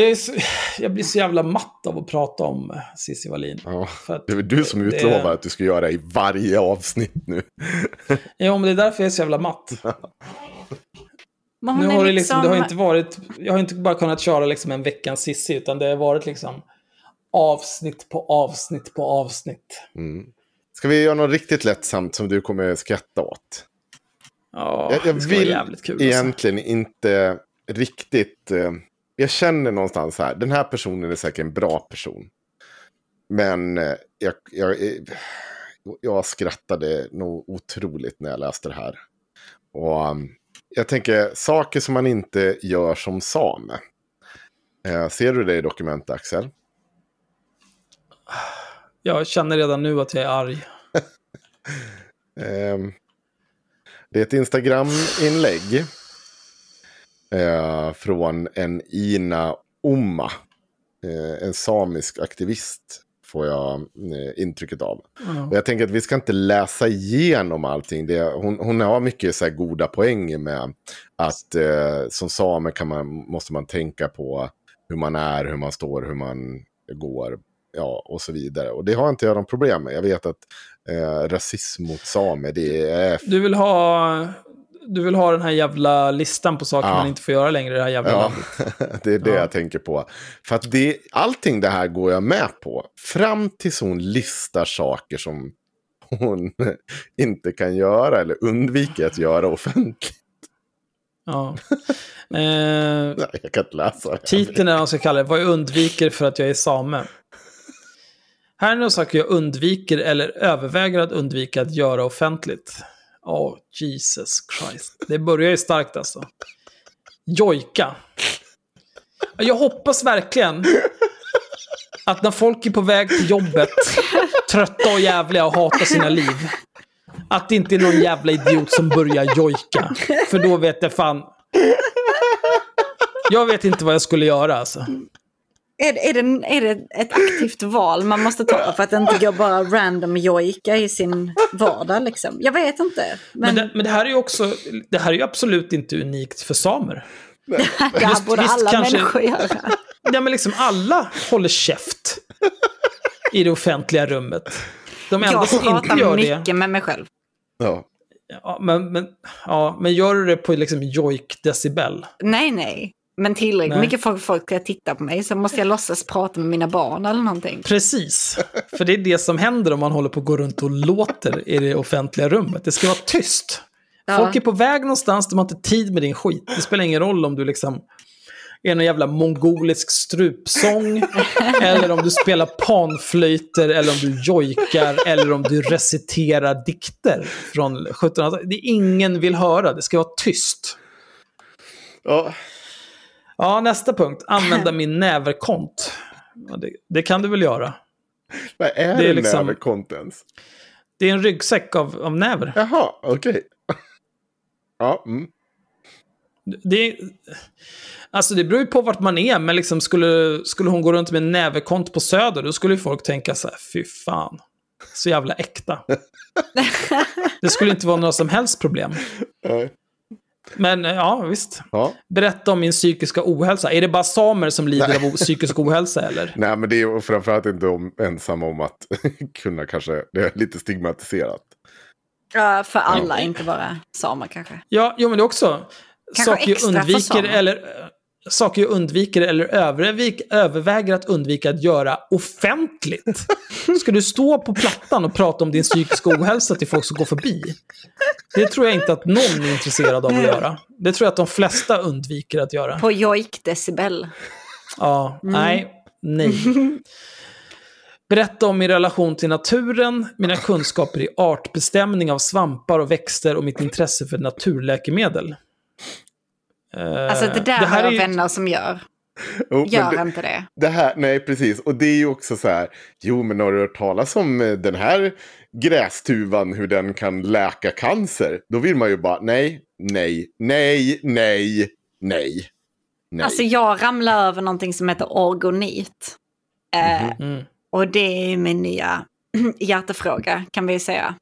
Jag, är så, jag blir så jävla matt av att prata om Cissi Wallin. Ja. För att Det var du som det- utlovade att du skulle göra det i varje avsnitt nu. Ja, men det är därför jag är så jävla matt. Nu är har det, liksom, det har liksom- inte varit, jag har inte bara kunnat köra liksom en veckans Cissi, utan det har varit liksom avsnitt på avsnitt på avsnitt. Mm. Ska vi göra något riktigt lättsamt som du kommer skratta åt? Ja, jag jag det ska vara vill jävligt kul. Alltså. egentligen inte riktigt... Eh, jag känner någonstans här, den här personen är säkert en bra person. Men eh, jag, jag, eh, jag skrattade nog otroligt när jag läste det här. Och um, jag tänker, saker som man inte gör som same. Eh, ser du det i dokumentet, Axel? Jag känner redan nu att jag är arg. Ehm, det är ett Instagram-inlägg eh, från en Ina Oma. Eh, en samisk aktivist får jag eh, intrycket av. Och jag tänker att vi ska inte läsa igenom allting. Det, hon, hon har mycket så goda poänger med att eh, som same kan man, måste man tänka på hur man är, hur man står, hur man går ja, och så vidare. Och det har inte jag någon problem med. Jag vet att eh, rasism mot samer, det är... Du vill ha... Du vill ha den här jävla listan på saker Ja. man inte får göra längre i det här jävla Ja, landet. det är det Ja. jag tänker på. För att det, allting det här går jag med på. Fram tills hon listar saker som hon inte kan göra eller undviker att göra offentligt. Ja. Eh, Nej, jag kan inte läsa det. titeln är vad ska kalla det. Vad jag undviker för att jag är same. Här är några saker jag undviker eller överväger att undvika att göra offentligt. Åh, Jesus Christ. Det börjar ju starkt alltså. Jojka. Jag hoppas verkligen att när folk är på väg till jobbet, trötta och jävliga och hatar sina liv, att det inte är någon jävla idiot som börjar jojka. För då vet jag fan. Jag vet inte vad jag skulle göra alltså. Är, det- är, det, är det ett aktivt val man måste ta för att inte går bara random jojka i sin vardag liksom? Jag vet inte. Men, Men, det, men det här är ju också, det här är ju absolut inte unikt för samer. det här visst- borde visst alla kanske- människor göra. Ja, men liksom alla håller käft i det offentliga rummet. De enda Jag som inte pratar gör mycket det, med mig själv. Ja. ja, men, men, ja, men gör du det på liksom jojk-decibel? Nej, nej. Men tillräckligt Nej. mycket folk, folk ska titta på mig så måste jag låtsas prata med mina barn eller någonting. Precis. För det är det som händer om man håller på att gå runt och låter i det offentliga rummet. Det ska vara tyst. Ja. Folk är på väg någonstans, de har inte tid med din skit. Det spelar ingen roll om du liksom är någon jävla mongolisk strupsång, eller om du spelar panflöjter, eller om du jojkar, eller om du reciterar dikter från 1700-talet. Det är ingen vill höra, det ska vara tyst. Ja. Ja, nästa punkt. Använda min näverkont. Ja, det, det kan du väl göra. Vad är Det är liksom- med contents? Det är en ryggsäck av, av näver. Jaha, okej. Ja, mm. Det, alltså det beror ju på vart man är, men liksom skulle, skulle hon gå runt med en näverkont på Söder, då skulle ju folk tänka så här, fy fan, så jävla äkta. det skulle inte vara några som helst problem. Nej. Men eh, ja, visst. ja. Berätta om min psykiska ohälsa. Är det bara samer som lider av o- psykisk ohälsa, eller? Nej, men det är framförallt inte om, ensam om att kunna kanske, det är lite stigmatiserat. Ja, för alla, inte bara samer kanske. Ja, jo, men det är också Kanske saker jag extra för undviker samer. eller, saker jag undviker eller övervik, överväger att undvika att göra offentligt. Ska du stå på plattan och prata om din psykiska ohälsa till folk som går förbi? Det tror jag inte att någon är intresserad av att göra. Det tror jag att de flesta undviker att göra. På jojk-decibel. Ja, nej, nej. Berätta om min relation till naturen, mina kunskaper i artbestämning av svampar och växter och mitt intresse för naturläkemedel. Eh, Alltså det där här har är jag ju- vänner som gör. Men Gör det, inte det. det här, nej, precis. Och det är ju också så här, jo, men har du hört talas om eh, den här grästuvan, hur den kan läka cancer? Då vill man ju bara, nej, nej, nej, nej, nej. nej. Alltså jag ramlade över någonting som heter orgonit. Eh, Mm. Och det är min nya hjärtefråga kan vi ju säga.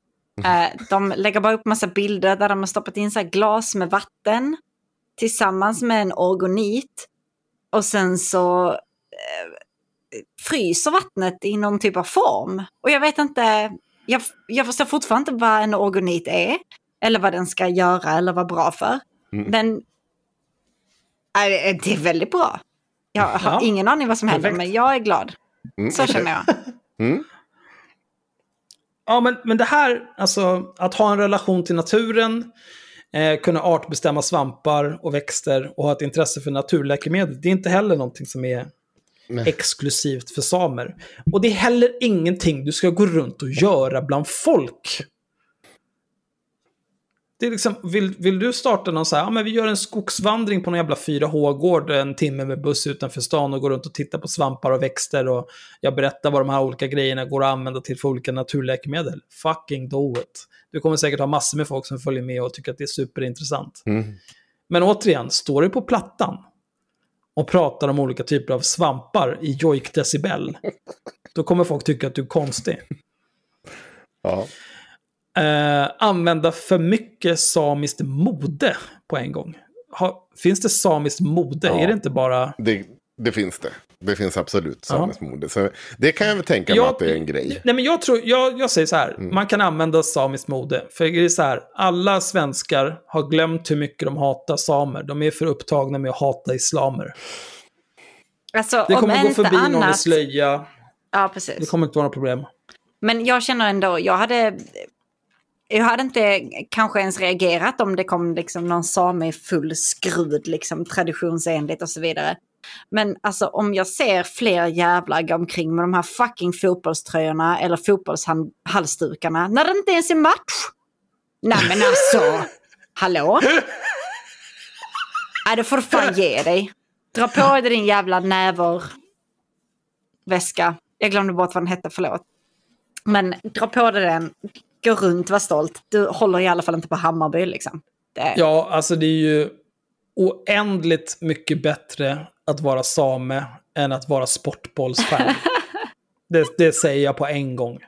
Eh, de lägger bara upp massa bilder där de har stoppat in så här glas med vatten tillsammans med en orgonit. Och sen så eh, fryser vattnet i någon typ av form. Och jag vet inte, jag, jag förstår fortfarande inte vad en orgonit är. Eller vad den ska göra eller vara bra för. Mm. Men eh, det är väldigt bra. Jag har Ja. ingen aning vad som händer Perfekt. men jag är glad. Mm, Så känner jag. Mm. Ja, men, men det här, alltså att ha en relation till naturen, eh, kunna artbestämma svampar och växter och ha ett intresse för naturläkemedel, det är inte heller någonting som är Nej. exklusivt för samer. Och det är heller ingenting du ska gå runt och göra bland folk. Det är liksom, vill, vill du starta någon så här, ja men vi gör en skogsvandring på någon jävla 4H-gård en timme med buss utanför stan och går runt och tittar på svampar och växter och jag berättar vad de här olika grejerna går att använda till för olika naturläkemedel. Fucking do it. Du kommer säkert ha massor med folk som följer med och tycker att det är superintressant. Mm. Men återigen, står du på plattan och pratar om olika typer av svampar i jojk decibel, då kommer folk tycka att du är konstig. Ja. Eh, använda för mycket samiskt mode på en gång. Ha, finns det samiskt mode? Ja. Är det inte bara... Det, det finns det. Det finns absolut samiskt. Så det kan jag väl tänka mig att det är en grej. Nej, men jag, tror, jag, jag säger så här, Mm. man kan använda samiskt mode. För det är så här, alla svenskar har glömt hur mycket de hatar samer. De är för upptagna med att hata islamer. Alltså, Det om kommer gå inte förbi någon i annat... slöja. Ja, Det precis. kommer inte vara några problem. Men jag känner ändå, jag hade... Jag hade inte kanske ens reagerat om det kom liksom någon same i full skrud, liksom traditionsenligt och så vidare. Men alltså om jag ser fler jävlar gå omkring med de här fucking fotbollströjorna eller fotbollshalsdukarna när det inte ens är match. Nej men alltså, hallå? Nej, det får du fan ge dig. Dra på dig din jävla näver väska. Jag glömde bort vad den hette, förlåt. Men dra på dig den, gå runt, var stolt. Du håller i alla fall inte på Hammarby liksom. Det, Ja, alltså det är ju oändligt mycket bättre att vara same än att vara sportbollsfan. det, det säger jag på en gång.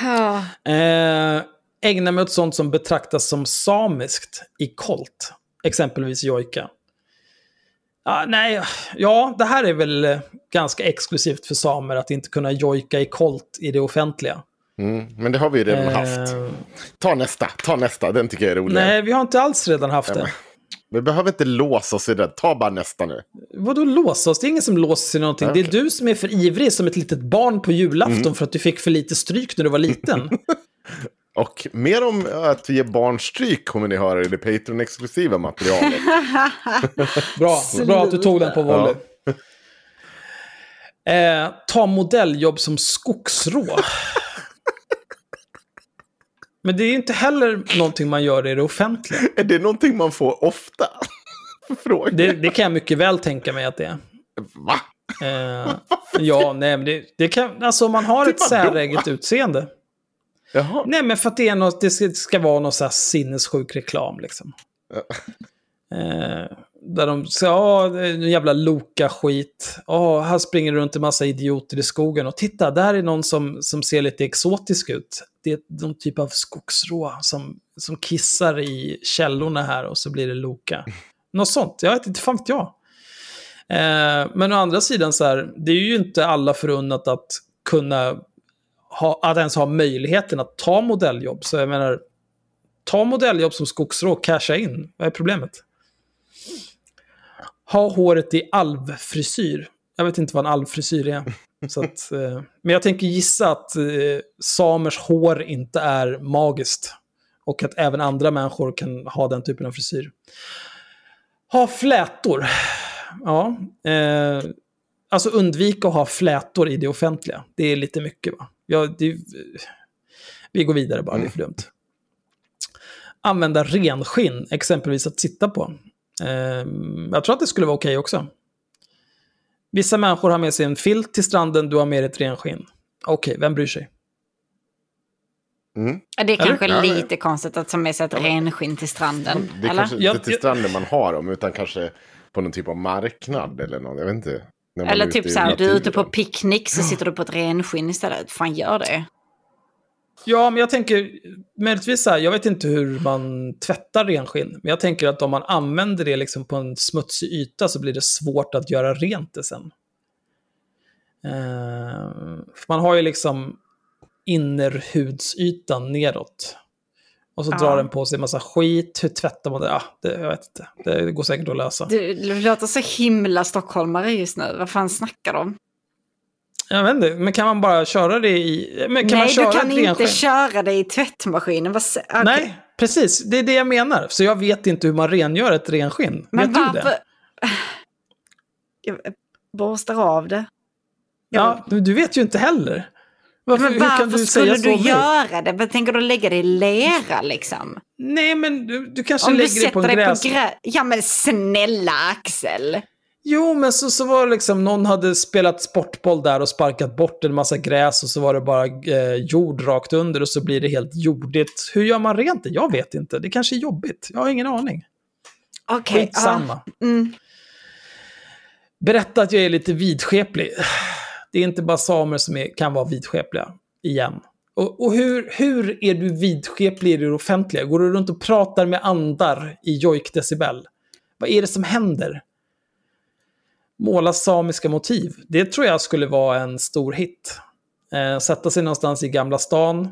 Ja. Eh, ägna mig åt sånt som betraktas som samiskt i kolt. Exempelvis jojka. Ja, nej, ja, det här är väl ganska exklusivt för samer att inte kunna jojka i kolt i det offentliga. Mm. Men det har vi ju redan haft. Eh, Ta nästa, ta nästa. Den tycker jag är rolig. nej, vi har inte alls redan haft det. Vi behöver inte låsa oss i det. Ta bara nästa nu. Vadå låsa oss? Det är ingen som låser sig någonting. Det är du som är för ivrig som ett litet barn på julafton Mm. för att du fick för lite stryk när du var liten. Och mer om att ge barn stryk kommer ni höra i det Patreon-exklusiva materialet. Bra, bra att du tog den på volley. Eh, ta modelljobb som skogsrå. Men det är ju inte heller någonting man gör i det offentliga. är det någonting man får ofta? Fråga. Det, det kan jag mycket väl tänka mig att det är. Va? Eh, ja, nej, men det, det kan, alltså om man har Till ett vadå? säreget utseende. Jaha. Nej, men för att det, är något, det ska, ska vara någon så här sinnessjuk reklam liksom. Eh, där de säger, ja, en jävla Loka-skit. Ja, här springer det runt en massa idioter i skogen. Och titta, där är någon som, som ser lite exotisk ut. Det är någon typ av skogsrå som, som kissar i källorna här och så blir det Loka. Något sånt, jag vet inte, fan vet jag. Eh, men å andra sidan så här, det är ju inte alla förunnat att kunna ha, att ens ha möjligheten att ta modelljobb. Så jag menar, ta modelljobb som skogsrå och casha in. Vad är problemet? Ha håret i alvfrisyr. Jag vet inte vad en alvfrisyr är. Så att, eh, men jag tänker gissa att eh, samers hår inte är magiskt. Och att även andra människor kan ha den typen av frisyr. Ha flätor. Ja. Eh, alltså undvika att ha flätor i det offentliga. Det är lite mycket va? Ja, det, eh, vi går vidare bara, det är för dumt. Använda renskinn, exempelvis att sitta på. Eh, jag tror att det skulle vara okej också. Vissa människor har med sig en filt till stranden, du har med dig ett renskinn. Okej, vem bryr sig? Mm. Det är kanske Ja, ja. lite konstigt att ta med sig ett renskinn till stranden. Det är eller? kanske inte till stranden man har dem, utan kanske på någon typ av marknad eller något. Jag vet inte. Eller typ så här, du är ute på picknick så sitter du på ett renskinn istället. Fan gör det. Ja, men jag tänker, möjligtvis så här, jag vet inte hur man tvättar renskinn, men jag tänker att om man använder det liksom på en smutsig yta så blir det svårt att göra rent det sen. Eh, för man har ju liksom innerhudsytan neråt. Och så Ja. drar den på sig en massa skit, hur tvättar man det? Ja, det jag vet inte. Det går säkert att lösa. Du, du låter så himla stockholmare just nu. Vad fan snackar de om? Jag vet inte, men kan man bara köra det i... Men kan man Nej, köra du kan inte köra det i tvättmaskinen. Vad, okej. Nej, precis. Det är det jag menar. Så jag vet inte hur man rengör ett renskinn. Men vet du varför... det? Jag borstar av det. Ja, du vet ju inte heller. Varför, Men varför du skulle du göra det? Men tänker du lägga det i lera liksom? Nej, men du, du kanske Om du lägger det på en gräs... på grä... Ja men snälla Axel. Jo, men så, så var det liksom, någon hade spelat sportboll där och sparkat bort en massa gräs och så var det bara eh, jord rakt under och så blir det helt jordigt. Hur gör man rent det? Jag vet inte. Det kanske är jobbigt. Jag har ingen aning. Okej. Skitsamma. ja. Mm. Berätta att jag är lite vidskeplig. Det är inte bara samer som är, kan vara vidskepliga. Igen. Och, och hur, hur är du vidskeplig i det offentliga? Går du runt och pratar med andar i jojkdecibel? Vad är det som händer? Måla samiska motiv. Det tror jag skulle vara en stor hit. Eh, sätta sig någonstans i Gamla stan.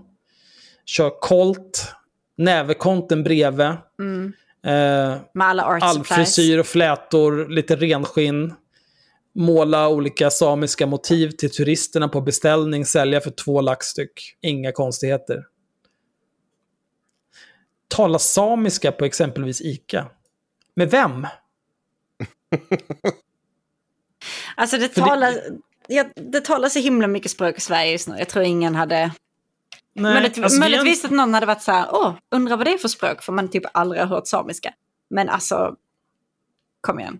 Kör kolt. Nävekonten bredvid. Eh, Med alla art all frisyr och flätor, lite renskinn. Måla olika samiska motiv till turisterna på beställning, sälja för två lax styck. Inga konstigheter. Tala samiska på exempelvis ICA. Med vem? Alltså det För det- talas, ja, det talas så himla mycket språk i Sverige just nu. Jag tror ingen hade... Nej, Möjligt, alltså, en- möjligtvis att någon hade varit så här, åh, undrar vad det är för språk, för man typ aldrig har hört samiska. Men alltså, kom igen.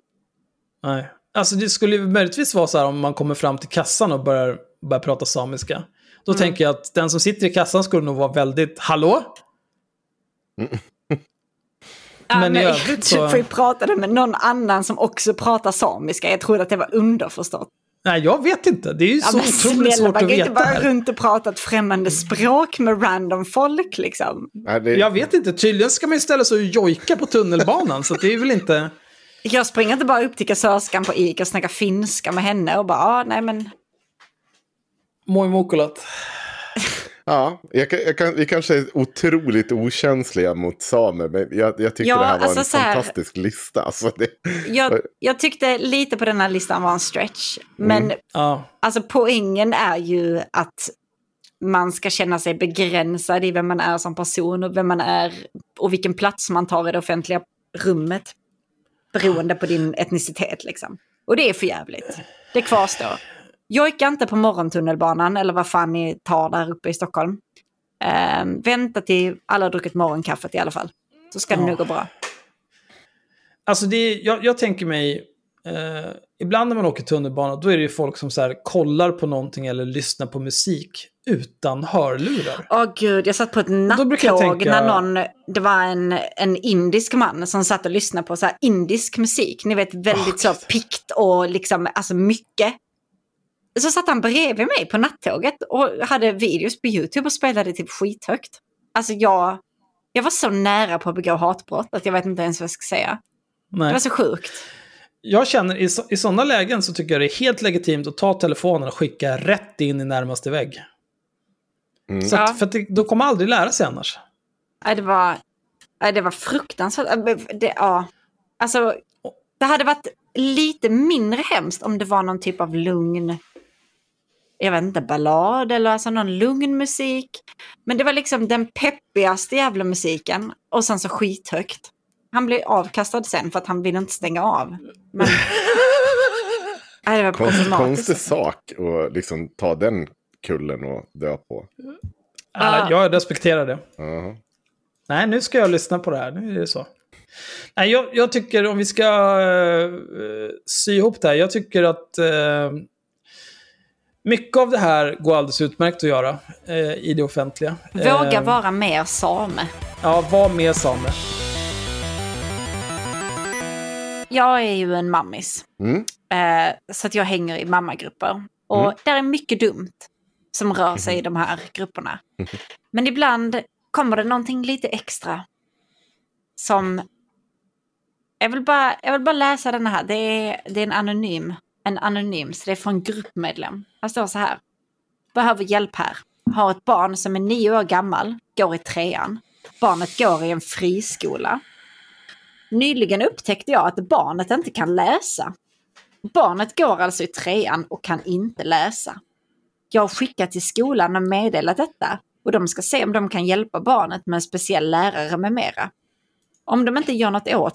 Nej. Alltså det skulle ju möjligtvis vara så här om man kommer fram till kassan och börjar, börjar prata samiska. Då Mm. tänker jag att den som sitter i kassan skulle nog vara väldigt, hallå? Ja, Men i övrigt så- Du får ju prata med någon annan som också pratar samiska. Jag trodde att det var underförstått. Nej, jag vet inte. Det är ju Ja, så men otroligt snälla, svårt man att kan ju veta. inte bara här. runt och prata ett främmande språk med random folk liksom. Nej, det, Jag vet inte, tydligen ska man ju ställa sig och jojka på tunnelbanan, så det är väl inte... Jag springer inte bara upp till kassörskan på ICA och snackar finska med henne och bara, ah, nej men, Moi mukulat. Ja, jag, jag kan, vi kanske är otroligt okänsliga mot samer, men jag, jag tycker Ja, det här var alltså en här- fantastisk lista. Alltså det, jag, jag tyckte lite på den här listan var en stretch. Men Ja. alltså poängen är ju att man ska känna sig begränsad i vem man är som person och vem man är och vilken plats man tar i det offentliga rummet. Beroende på din etnicitet liksom. Och det är för jävligt. Det kvarstår. Jojka inte på morgontunnelbanan eller vad fan ni tar där uppe i Stockholm. Ehm, vänta till alla har druckit morgonkaffet i alla fall. Så ska det nog gå bra. Alltså, det jag, jag tänker mig... Eh, ibland när man åker tunnelbana, då är det ju folk som så här, kollar på någonting eller lyssnar på musik utan hörlurar. Åh gud, jag satt på ett nattåg tänka- när någon, det var en, en indisk man som satt och lyssnade på så indisk musik. Ni vet väldigt Åh, så pikt och liksom, alltså mycket. Så satt han bredvid mig på nattåget och hade videos på YouTube och spelade typ skithögt. Alltså jag, jag var så nära på att begå hatbrott att jag vet inte ens vad jag ska säga. Det Nej. var så sjukt. Jag känner, i, så- i sådana lägen så tycker jag det är helt legitimt att ta telefonen och skicka rätt in i närmaste vägg. Så Ja. att, för att det, då kommer man aldrig lära sig annars. Nej, det var, nej, det var fruktansvärt. Äh, Det, ja. Alltså, det hade varit lite mindre hemskt om det var någon typ av lugn, jag vet inte, ballad eller alltså någon lugn musik. Men det var liksom den peppigaste jävla musiken och sen så skithögt. Han blev avkastad sen för att han ville inte stänga av. Men... nej, det var konst, konstig sak att liksom ta den kullen och dö på. Ja, jag respekterar det. Ja. Nej, nu ska jag lyssna på det här. Nu är det så. Nej, jag, jag tycker om vi ska uh, sy ihop det här. Jag tycker att eh, mycket av det här går alldeles utmärkt att göra eh, i det offentliga. Våga Eh, vara mer same. Ja, var mer same. Jag är ju en mammis. Mm. Eh, så att jag hänger i mammagrupper. Och där är mycket dumt som rör sig i de här grupperna. Men ibland kommer det någonting lite extra. Som... Jag vill bara, jag vill bara läsa den här. Det är, det är en anonym. En anonym, så det är från gruppmedlem. Han står så här. Behöver hjälp här. Har ett barn som är nio år gammal, går i trean. Barnet går i en friskola. Nyligen upptäckte jag att barnet inte kan läsa. Barnet går alltså i trean och kan inte läsa. Jag har skickat till skolan och meddelat detta. Och de ska se om de kan hjälpa barnet med en speciell lärare med mera. Om de inte gör något åt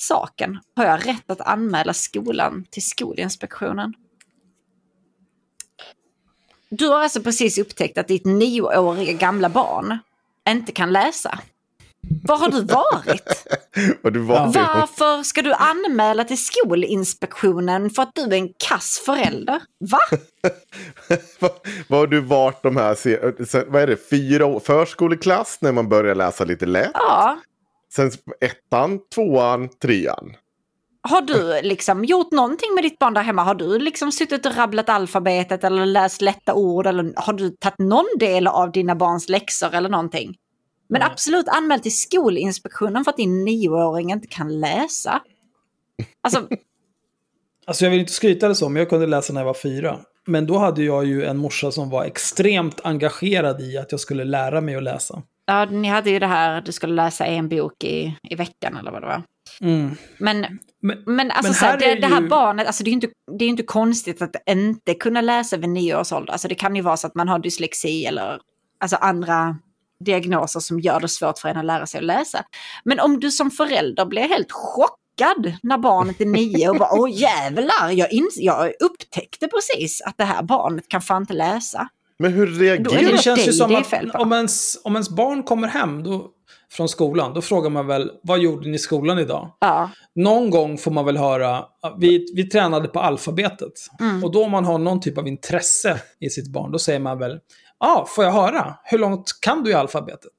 Saken. Har jag rätt att anmäla skolan till Skolinspektionen? Du har alltså precis upptäckt att ditt nioåriga gamla barn inte kan läsa. Var har du varit? Och du var Varför ska du anmäla till Skolinspektionen för att du är en kass förälder? Va? Vad har du varit de här, vad är det, fyra år? Förskoleklass när man börjar läsa lite lätt. Ja. Sen ettan, tvåan, trean. Har du liksom gjort någonting med ditt barn där hemma? Har du liksom suttit och rabblat alfabetet eller läst lätta ord? Eller har du tagit någon del av dina barns läxor eller någonting? Men absolut anmäl till Skolinspektionen för att din nioåring inte kan läsa. Alltså, Alltså jag vill inte skryta eller så, men jag kunde läsa när jag var fyra. Men då hade jag ju en morsa som var extremt engagerad i att jag skulle lära mig att läsa. Ja, ni hade ju det här, du skulle läsa en bok i, i veckan eller vad det var. Men, Men, men alltså Men så här, det, det här ju- barnet, alltså det är inte, det är inte konstigt att inte kunna läsa vid nio års ålder. Alltså det kan ju vara så att man har dyslexi eller alltså andra diagnoser som gör det svårt för en att lära sig att läsa. Men om du som förälder blir helt chockad när barnet är nio och bara åh jävlar, jag, ins- jag upptäckte precis att det här barnet kan fan inte läsa. Men hur reagerar det det känns ju som att om ens, om ens barn kommer hem då, från skolan, då frågar man väl vad gjorde ni i skolan idag? Ja, Någon gång får man väl höra, vi, vi tränade på alfabetet. Mm. Och då om man har någon typ av intresse i sitt barn, då säger man väl, ja, ah, får jag höra? Hur långt kan du i alfabetet?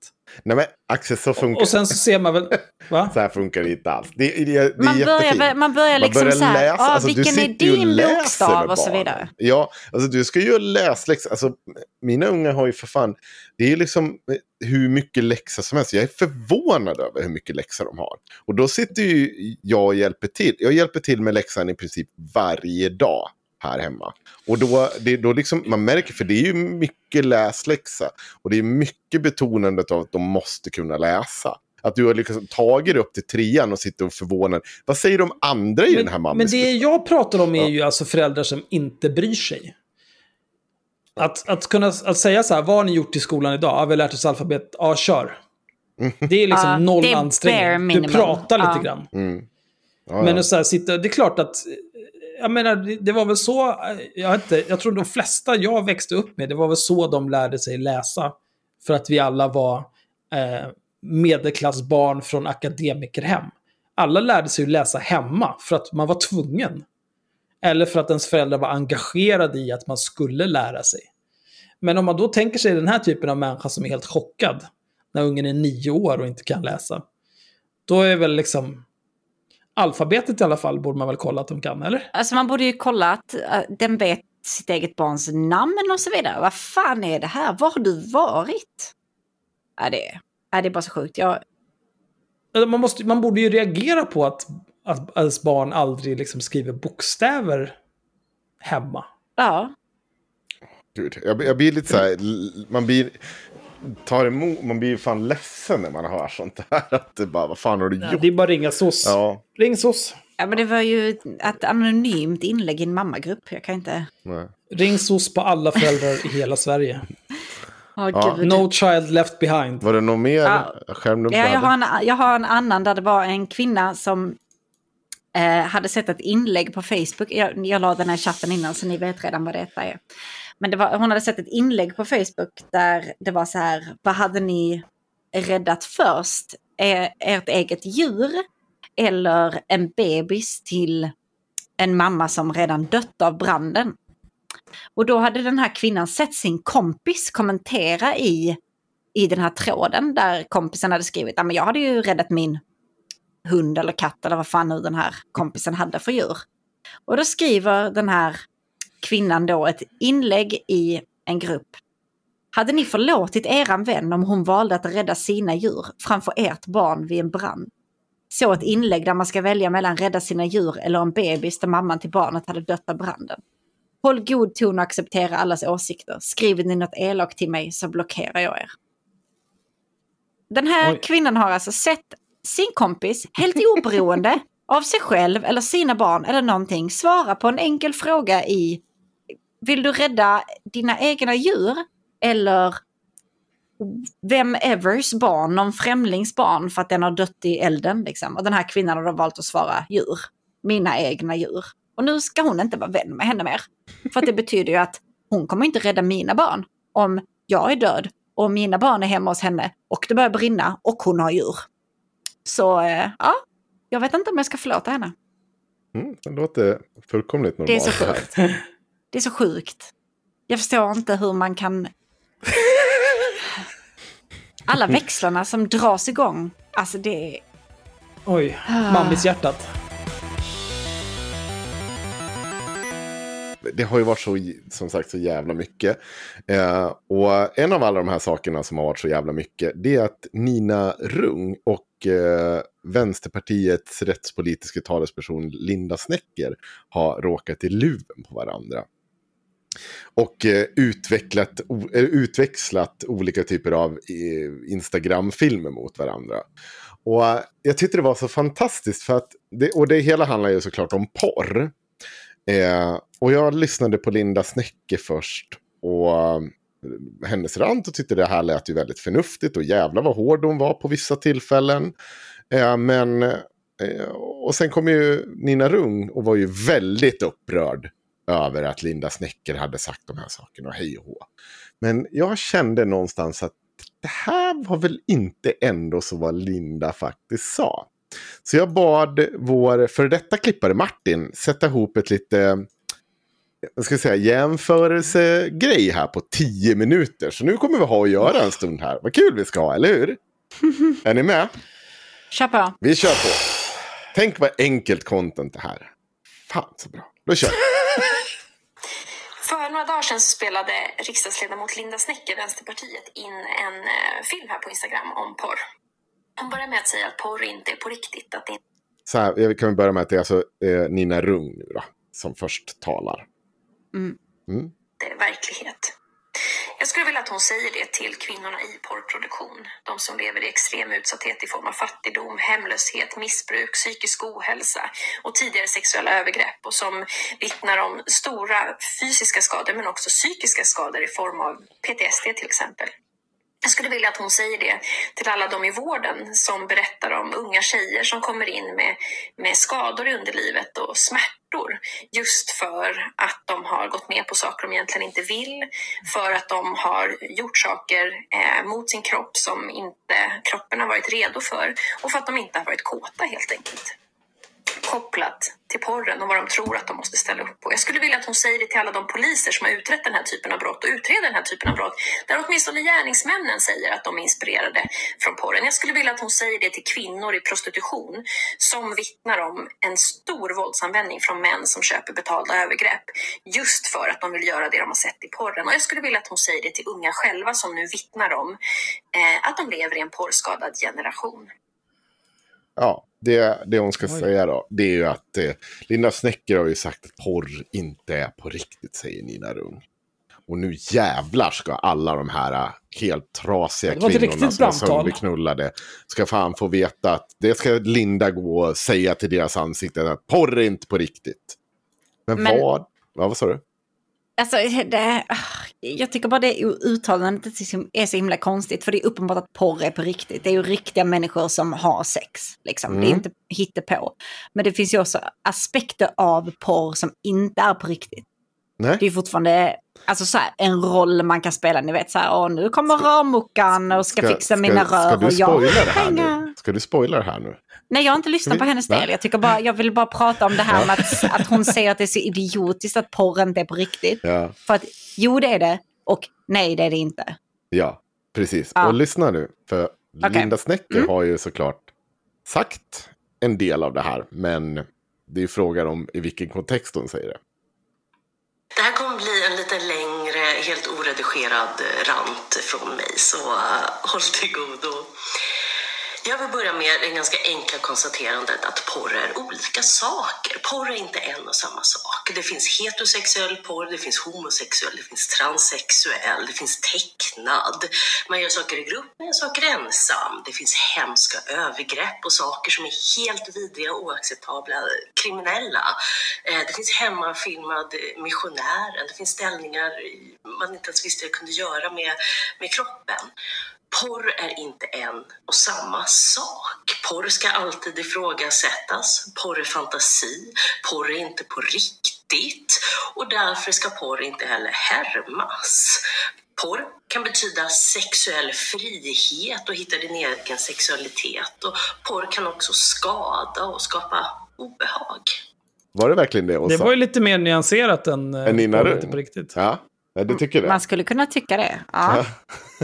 Nej men Axel, så funkar Och sen så ser man väl, va? Så här funkar det inte alls. Det, det, det Man börjar man börjar liksom så här, ah, alltså, du vilken är din bokstav och så vidare. Ja, alltså du ska ju läsa läxor. Alltså, mina unga har ju för fan, det är liksom hur mycket läxor som helst. Jag är förvånad över hur mycket läxor de har. Och då sitter ju jag och hjälper till. Jag hjälper till med läxan i princip varje dag här hemma. Och då, det, då liksom, man märker, för det är ju mycket läsläxa. Och det är mycket betonandet av att de måste kunna läsa. Att du har liksom tagit upp till trean och sitter och förvånad. Vad säger de andra i den här Men, mamman? men det jag pratar om är ju alltså föräldrar som inte bryr sig. Att, att kunna att säga så här, vad har ni gjort i skolan idag? Ja, vi har lärt oss alfabet. Ja, kör. Det är liksom Ja, noll ansträngning. Du pratar lite Ja. grann. Ja, Men ja. att så här, sitta, det är klart att, jag menar, det, var väl så, eh, jag, inte, jag tror de flesta jag växte upp med, det var väl så de lärde sig läsa. För att vi alla var eh, medelklassbarn från akademikerhem. Alla lärde sig att läsa hemma för att man var tvungen. Eller för att ens föräldrar var engagerade i att man skulle lära sig. Men om man då tänker sig den här typen av människa som är helt chockad när ungen är nio år och inte kan läsa. Då är väl liksom alfabetet i alla fall borde man väl kolla att de kan, eller? Alltså man borde ju kolla att äh, den vet sitt eget barns namn och så vidare. Vad fan är det här? Var har du varit? Ja, det, är, ja, det är bara så sjukt. Jag, Man, måste, man borde ju reagera på att, att ens barn aldrig liksom skriver bokstäver hemma. ja. Gud, jag, jag blir lite så här, man blir, tar emot, man blir ju fan ledsen när man hör sånt här. Att det bara, vad fan har du Ja, gjort? det är bara ringa SOS. Ja, Ring SOS. ja, men det var ju ett anonymt inlägg i en mammagrupp. Jag kan inte... nej. Ring SOS på alla föräldrar i hela Sverige. Åh, Ja. No child left behind. Var det något mer Ja. skärmdump? Ja, jag, har en, jag har en annan där det var en kvinna som eh, hade sett ett inlägg på Facebook. Jag, jag la den här chatten innan så ni vet redan vad detta är. Men det var, hon hade sett ett inlägg på Facebook där det var så här, vad hade ni räddat först? Er, ert eget djur eller en bebis till en mamma som redan dött av branden? Och då hade den här kvinnan sett sin kompis kommentera i, i den här tråden där kompisen hade skrivit, men jag hade ju räddat min hund eller katt eller vad fan nu den här kompisen hade för djur. Och då skriver den här kvinnan då ett inlägg i en grupp. Hade ni förlåtit eran vän om hon valde att rädda sina djur framför ert barn vid en brand? Så ett inlägg där man ska välja mellan rädda sina djur eller en bebis där mamman till barnet hade dött av branden. Håll god ton och acceptera allas åsikter. Skriver ni något elakt till mig så blockerar jag er. Den här Oj. kvinnan har alltså sett sin kompis, helt oberoende av sig själv eller sina barn eller någonting, svara på en enkel fråga i Vill du rädda dina egna djur eller vem evers barn, någon främlings barn för att den har dött i elden liksom. Och den här kvinnan har då valt att svara djur, mina egna djur. Och nu ska hon inte vara vän med henne mer. För att det betyder ju att hon kommer inte rädda mina barn om jag är död och mina barn är hemma hos henne och det börjar brinna och hon har djur. Så eh, ja, jag vet inte om jag ska förlåta henne. Mm, det låter fullkomligt normalt. Det är så sjukt. Det är så sjukt. Jag förstår inte hur man kan... Alla växlarna som dras igång. Alltså det är... Oj, mammis hjärtat. det har ju varit så, som sagt, så jävla mycket. Eh, och en av alla de här sakerna som har varit så jävla mycket, det är att Nina Rung och eh, Vänsterpartiets rättspolitiska talesperson Linda Snecker har råkat i luven på varandra. Och eh, utvecklat, o, eh, utväxlat olika typer av eh, Instagram-filmer mot varandra. Och eh, jag tyckte det var så fantastiskt för att, det, och det hela handlar ju såklart om porr. Eh, och jag lyssnade på Linda Snäcke först. Och hennes rant och tyckte det här lät ju väldigt förnuftigt. Och jävla vad hård hon var på vissa tillfällen. Eh, men, eh, och sen kom ju Nina Rung och var ju väldigt upprörd över att Linda Snäcker hade sagt de här sakerna och hej och hå. Men jag kände någonstans att det här var väl inte ändå så vad Linda faktiskt sa. Så jag bad vår före detta klippare Martin sätta ihop ett lite jag ska säga, jämförelsegrej här på tio minuter. Så nu kommer vi ha att göra en stund här. Vad kul vi ska ha, eller hur? Är ni med? Kör på. Vi kör på. Tänk vad enkelt content det här är. Fan så bra. Då kör vi. För några dagar sedan så spelade riksdagsledamot Linda Snecker, Vänsterpartiet, in en eh, film här på Instagram om porr. Hon börjar med att säga att porr inte är på riktigt. Att det inte Så här, jag kan börja med att det är alltså eh, Nina Rung nu då, som först talar. Mm. är verklighet. Jag skulle vilja att hon säger det till kvinnorna i porrproduktion. De som lever i extrem utsatthet i form av fattigdom, hemlöshet, missbruk, psykisk ohälsa och tidigare sexuella övergrepp och som vittnar om stora fysiska skador men också psykiska skador i form av PTSD till exempel. Jag skulle vilja att hon säger det till alla de i vården som berättar om unga tjejer som kommer in med, med skador i underlivet och smärtor just för att de har gått med på saker de egentligen inte vill, för att de har gjort saker eh, mot sin kropp som inte kroppen har varit redo för och för att de inte har varit kåta helt enkelt kopplat till porren och vad de tror att de måste ställa upp på. Jag skulle vilja att hon säger det till alla de poliser som har utrett den här typen av brott och utreder den här typen av brott, där åtminstone gärningsmännen säger att de är inspirerade från porren. Jag skulle vilja att hon säger det till kvinnor i prostitution som vittnar om en stor våldsanvändning från män som köper betalda övergrepp just för att de vill göra det de har sett i porren. Och jag skulle vilja att hon säger det till unga själva som nu vittnar om eh, att de lever i en porrskadad generation. Ja, det, det hon ska säga då, det är ju att eh, Linda Snäcker har ju sagt att porr inte är på riktigt, säger Nina Rung. Och nu jävlar ska alla de här eh, helt trasiga kvinnorna som är sönderknullade ska fan få veta att det ska Linda gå och säga till deras ansikten att porr är inte på riktigt. Men, Men- vad? Ja, vad sa du? Alltså, det, ah, jag tycker bara det uttalandet är så himla konstigt. För det är uppenbart att porr är på riktigt. Det är ju riktiga människor som har sex. Liksom. Mm. Det är inte hittepå. Men det finns ju också aspekter av porr som inte är på riktigt. Nej. Det är fortfarande alltså så här, en roll man kan spela. Ni vet så här, åh, nu kommer rörmokaren och ska, ska fixa ska, mina rör. Ska du spoila det här nu? Ska du spoila det här nu? Nej, jag har inte lyssnat på hennes del. Jag, tycker bara, jag vill bara prata om det här med att, att hon säger att det är så idiotiskt att porr inte är på riktigt. Ja. För att jo, det är det. Och nej, det är det inte. Ja, precis. Ja. Och lyssna nu. För okay. Linda Snecker mm. har ju såklart sagt en del av det här. Men det är frågan om i vilken kontext hon säger det. Det här kommer bli en lite längre, helt oredigerad rant från mig, så uh, håll till godo. Jag vill börja med det ganska enkla konstaterandet att porr är olika saker. Porr är inte en och samma sak. Det finns heterosexuell porr, det finns homosexuell, det finns transsexuell, det finns tecknad. Man gör saker i grupp, man gör saker ensam. Det finns hemska övergrepp och saker som är helt vidriga och oacceptabla, kriminella. Eh, det finns hemmafilmad missionären, det finns ställningar man inte ens visste jag kunde göra med, med kroppen. Porr är inte en och samma sak. Porr ska alltid ifrågasättas. Porr är fantasi. Porr är inte på riktigt. Och därför ska porr inte heller härmas. Porr kan betyda sexuell frihet och hitta din egen sexualitet. Och porr kan också skada och skapa obehag. Var det verkligen det? Åsa? Det var ju lite mer nyanserat än, än Nina Rung. på riktigt. Ja. Du tycker det? Man skulle kunna tycka det. Ja.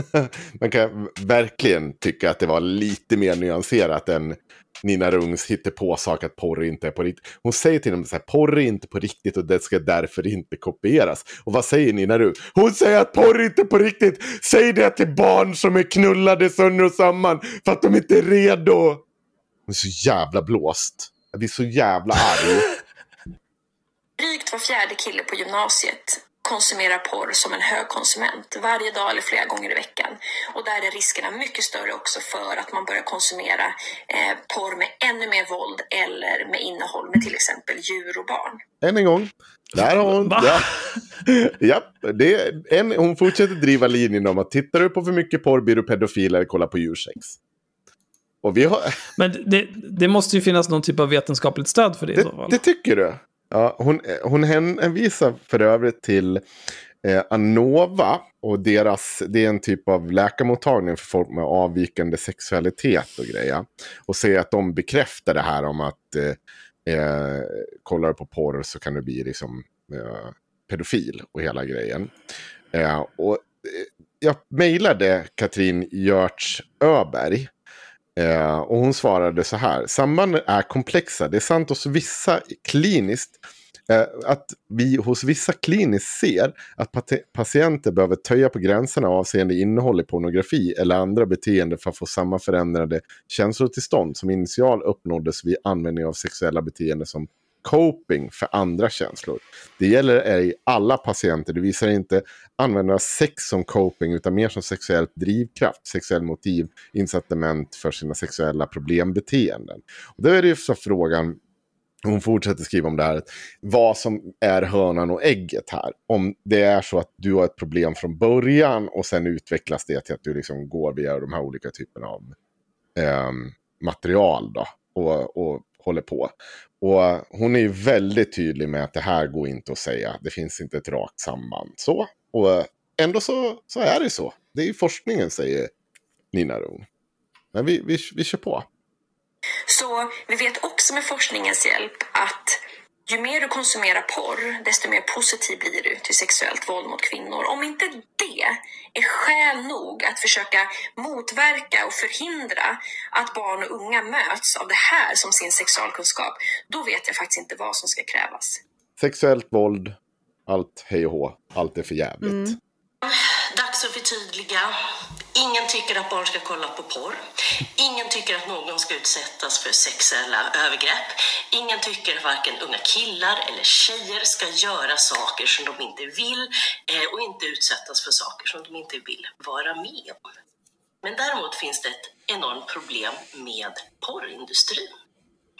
Man kan verkligen tycka att det var lite mer nyanserat än Nina Rungs hittepåsak att porr inte är på riktigt. Hon säger till dem så här, porr är inte på riktigt och det ska därför inte kopieras. Och vad säger Nina Rung? Hon säger att porr inte är på riktigt. Säg det till barn som är knullade sönder och samman för att de inte är redo. Hon är så jävla blåst. Jag blir så jävla arg. Drygt var fjärde kille på gymnasiet konsumerar porr som en högkonsument varje dag eller flera gånger i veckan. Och där är riskerna mycket större också för att man börjar konsumera eh, porr med ännu mer våld eller med innehåll med till exempel djur och barn. Än en gång. Där har hon... Ja. ja, det är en, hon fortsätter driva linjen om att tittar du på för mycket porr blir du pedofil eller kollar på djursex. Och vi har... Men det, det måste ju finnas någon typ av vetenskapligt stöd för det, det i så fall. Det tycker du? Ja, hon, hon hänvisar för övrigt till eh, Anova och deras, det är en typ av läkarmottagning för folk med avvikande sexualitet och grejer. Och säger att de bekräftar det här om att eh, eh, kollar du på porr så kan du bli liksom eh, pedofil och hela grejen. Eh, och eh, jag mejlade Katrin Görtz Öberg Eh, och hon svarade så här. Sambanden är komplexa. Det är sant hos vissa kliniskt. Eh, att vi hos vissa kliniskt ser att patienter behöver töja på gränserna avseende innehåll i pornografi eller andra beteenden för att få samma förändrade känslotillstånd som initial uppnåddes vid användning av sexuella beteenden som coping för andra känslor. Det gäller ej alla patienter. Det visar inte använda sex som coping utan mer som sexuellt drivkraft, sexuell motiv, incitament för sina sexuella problembeteenden. Och då är det ju så frågan, hon fortsätter skriva om det här, vad som är hönan och ägget här. Om det är så att du har ett problem från början och sen utvecklas det till att du liksom går via de här olika typerna av eh, material då. Och, och håller på. Och eh, hon är ju väldigt tydlig med att det här går inte att säga. Det finns inte ett rakt samband. Så. Och eh, ändå så, så är det så. Det är ju forskningen säger Nina Rung. Men vi, vi, vi kör på. Så vi vet också med forskningens hjälp att ju mer du konsumerar porr, desto mer positiv blir du till sexuellt våld mot kvinnor. Om inte det är skäl nog att försöka motverka och förhindra att barn och unga möts av det här som sin sexualkunskap, då vet jag faktiskt inte vad som ska krävas. Sexuellt våld, allt hej och hå, allt är för jävligt. Mm. Dags att förtydliga. Ingen tycker att barn ska kolla på porr. Ingen tycker att någon ska utsättas för sexuella övergrepp. Ingen tycker att varken unga killar eller tjejer ska göra saker som de inte vill eh, och inte utsättas för saker som de inte vill vara med om. Men däremot finns det ett enormt problem med porrindustrin.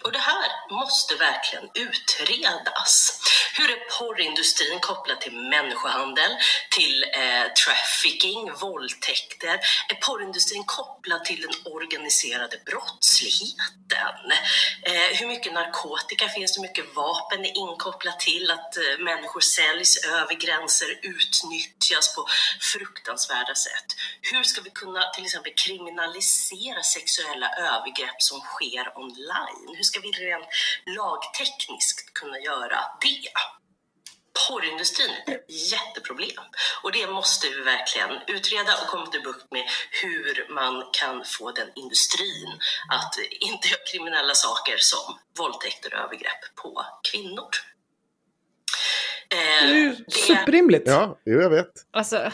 Och det här måste verkligen utredas. Hur är porrindustrin kopplad till människohandel, till eh, trafficking, våldtäkter? Är porrindustrin kopplad till den organiserade brottsligheten? Eh, hur mycket narkotika finns det? Hur mycket vapen är inkopplat till att eh, människor säljs över gränser, utnyttjas på fruktansvärda sätt? Hur ska vi kunna till exempel kriminalisera sexuella övergrepp som sker online? Ska vi rent lagtekniskt kunna göra det? Porrindustrin är ett jätteproblem och det måste vi verkligen utreda och komma till bukt med hur man kan få den industrin att inte göra kriminella saker som våldtäkter och övergrepp på kvinnor. Det är ju superrimligt. Ja, jo, jag vet. Alltså,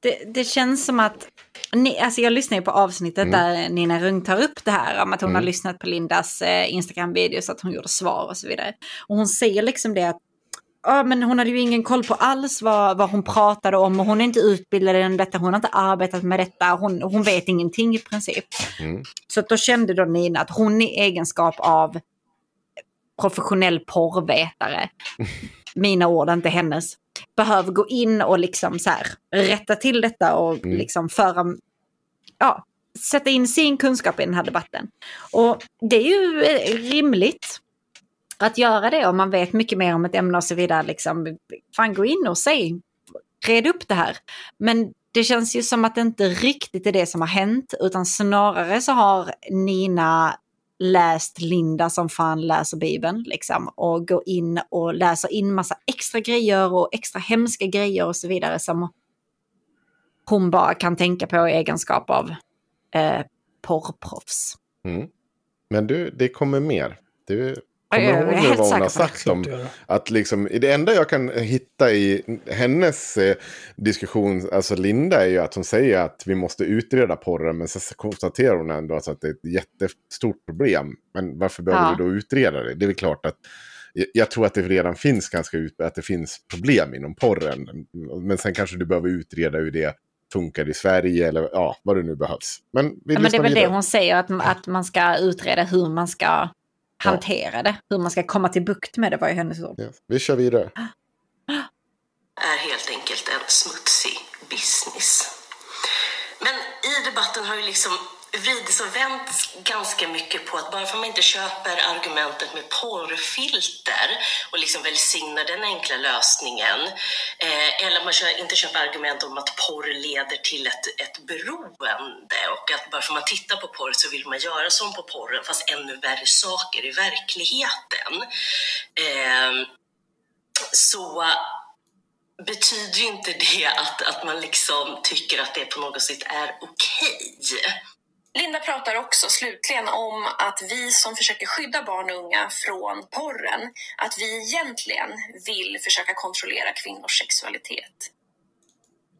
det, det känns som att... Ni, alltså jag lyssnar ju på avsnittet Mm. där Nina Rung tar upp det här om att hon Mm. har lyssnat på Lindas eh, Instagram-videos, att hon gjorde svar och så vidare. Och hon säger liksom det att ja, men hon hade ju ingen koll på alls vad, vad hon pratade om och hon är inte utbildad inom detta, hon har inte arbetat med detta, hon, hon vet ingenting i princip. Mm. Så då kände då Nina att hon i egenskap av professionell porrvetare, mina ord, inte hennes, behöver gå in och liksom så här rätta till detta och Mm. liksom föra, ja, sätta in sin kunskap i den här debatten. Och det är ju eh, rimligt att göra det om man vet mycket mer om ett ämne och så vidare. Liksom, fan gå in och säg, red upp det här. Men det känns ju som att det inte riktigt är det som har hänt, utan snarare så har Nina läst Linda som fan läser Bibeln, liksom, och går in och läser in massa extra grejer och extra hemska grejer och så vidare som hon bara kan tänka på i egenskap av eh, porrproffs. Mm. Men du, det kommer mer. Du kommer är ihåg vad hon har det. sagt om att liksom, det enda jag kan hitta i hennes eh, diskussion, alltså Linda, är ju att hon säger att vi måste utreda porren, men så konstaterar hon ändå alltså att det är ett jättestort problem. Men varför behöver Ja. vi då utreda det? Det är väl klart att jag- jag tror att det redan finns ganska ut, att det finns problem inom porren. Men sen kanske du behöver utreda hur det funkar i Sverige eller ja, vad det nu behövs. Men vi Ja, men det är väl det vidare. hon säger, att, att man ska utreda hur man ska hantera det. Hur man ska komma till bukt med det var ju hennes ord. Ja, vi kör vidare. är helt enkelt en smutsig business. Men i debatten har ju liksom vridits och vänts ganska mycket på att bara för att man inte köper argumentet med porrfilter och liksom välsignar den enkla lösningen eh, eller man inte köper argument om att porr leder till ett, ett beroende och att bara för att man tittar på porr så vill man göra som på porren fast ännu värre saker i verkligheten. Eh, så betyder ju inte det att, att man liksom tycker att det på något sätt är okej. Linda pratar också slutligen om att vi som försöker skydda barn och unga från porren, att vi egentligen vill försöka kontrollera kvinnors sexualitet.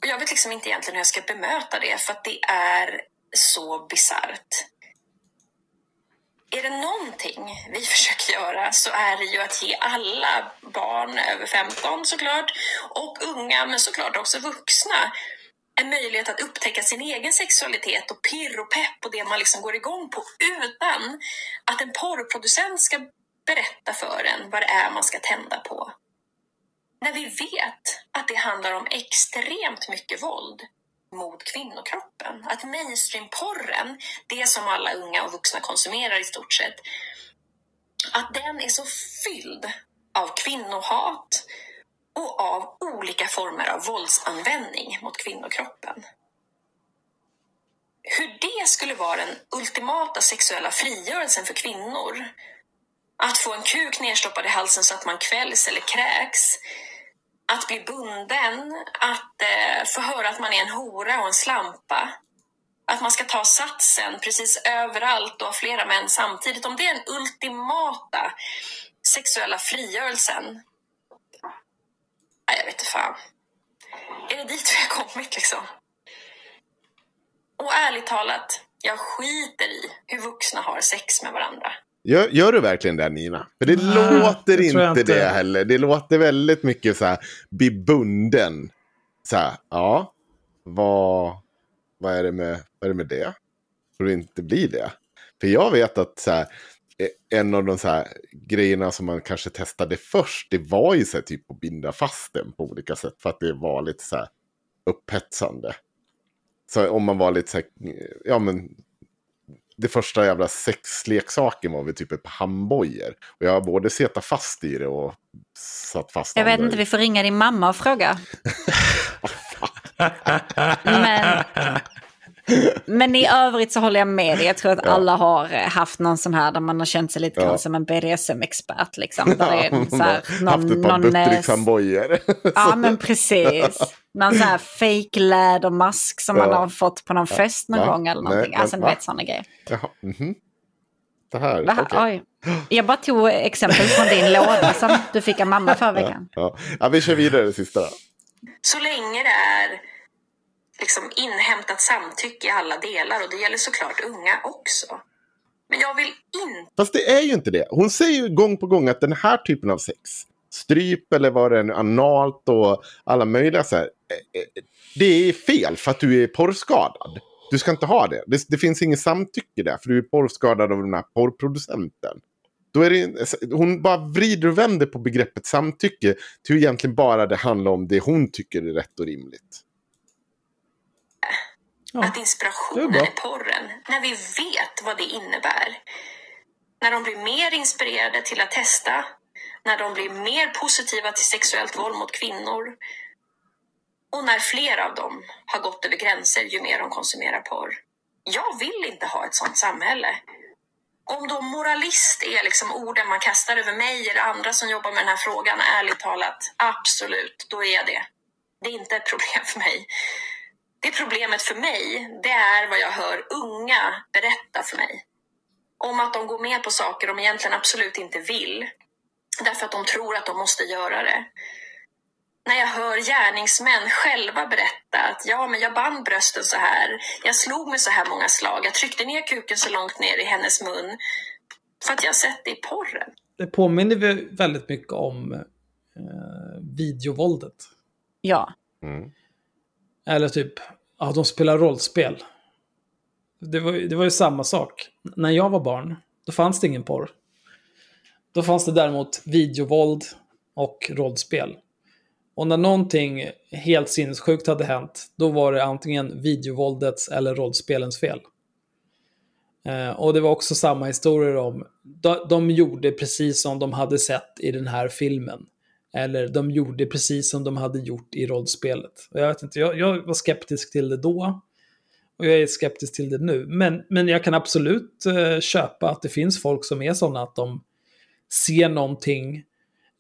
Och jag vet liksom inte egentligen hur jag ska bemöta det, för att det är så bisarrt. Är det någonting vi försöker göra så är det ju att ge alla barn över 15 såklart, och unga, men såklart också vuxna, en möjlighet att upptäcka sin egen sexualitet och pirr och pepp och det man liksom går igång på utan att en porrproducent ska berätta för en vad det är man ska tända på. När vi vet att det handlar om extremt mycket våld mot kvinnokroppen. Att mainstreamporren, det som alla unga och vuxna konsumerar i stort sett, att den är så fylld av kvinnohat och av olika former av våldsanvändning mot kvinnokroppen. Hur det skulle vara den ultimata sexuella frigörelsen för kvinnor, att få en kuk nerstoppad i halsen så att man kvälls eller kräks, att bli bunden, att eh, få höra att man är en hora och en slampa, att man ska ta satsen precis överallt och ha flera män samtidigt. Om det är den ultimata sexuella frigörelsen, nej, jag vet inte fan. Är det dit vi har kommit liksom? Och ärligt talat, jag skiter i hur vuxna har sex med varandra. Gör, gör du verkligen det Nina? För det Nej, låter det inte inte. det heller. Det låter väldigt mycket så här, bli bunden. Så här, ja, vad, vad, är det med, vad är det med det? Tror du inte blir det? För jag vet att så här, en av de så här grejerna som man kanske testade först, det var ju så här, typ att binda fast den på olika sätt. För att det var lite så här upphetsande. Så om man var lite så här, ja men. Det första jävla sexleksaken var väl typ ett handbojor. Och jag har både setat fast i det och satt fast Jag vet andra inte, vi får ringa din mamma och fråga. men, men i övrigt så håller jag med dig. Jag tror att alla har eh, haft någon sån här där man har känt sig lite Ja. grann som en BDSM-expert. Liksom, där det är så här, Haft ett par någon, eh. Ja, men precis. Någon sån här fake lädermask som man Ja. har fått på någon fest någon gång eller Nej, någonting. men alltså, ni vet sådana grejer. Jaha, mhm. Det här, Va? okej. Oj. Jag bara tog exempel från din låda som du fick av mamma förra veckan. Ja. ja, vi kör vidare det sista då. Så länge det är liksom inhämtat samtycke i alla delar och det gäller såklart unga också. Men jag vill inte Fast det är ju inte det. Hon säger ju gång på gång att den här typen av sex, stryp eller vad det är nu, analt och alla möjliga så här. Eh, eh, det är fel för att du är porrskadad. Du ska inte ha det. Det, det finns ingen samtycke där för du är porrskadad av den här porrproducenten. Då är det, hon bara vrider och vänder på begreppet samtycke till egentligen bara det handlar om det hon tycker är rätt och rimligt. Ja, att är inspirationen bra. är porren, när vi vet vad det innebär. När de blir mer inspirerade till att testa, när de blir mer positiva till sexuellt våld mot kvinnor och när fler av dem har gått över gränser ju mer de konsumerar porr. Jag vill inte ha ett sånt samhälle. Om då moralist är liksom orden man kastar över mig eller andra som jobbar med den här frågan, ärligt talat, absolut, då är jag det. Det är inte ett problem för mig. Det problemet för mig, det är vad jag hör unga berätta för mig. Om att de går med på saker de egentligen absolut inte vill. Därför att de tror att de måste göra det. När jag hör gärningsmän själva berätta att ja, men jag band brösten så här. Jag slog med så här många slag. Jag tryckte ner kuken så långt ner i hennes mun. För att jag har sett det i porren. Det påminner vi väldigt mycket om eh, videovåldet. Ja. Eller typ, ja, de spelar rollspel. Det var, ju- det var ju samma sak. När jag var barn, då fanns det ingen porr. Då fanns det däremot videovåld och rollspel. Och när någonting helt sinnessjukt hade hänt, då var det antingen videovåldets eller rollspelens fel. Eh, och det var också samma historier om, de, de gjorde precis som de hade sett i den här filmen. Eller de gjorde precis som de hade gjort i rollspelet. Och jag, vet inte, jag, jag var skeptisk till det då. Och jag är skeptisk till det nu. Men, men jag kan absolut eh, köpa att det finns folk som är sådana att de ser någonting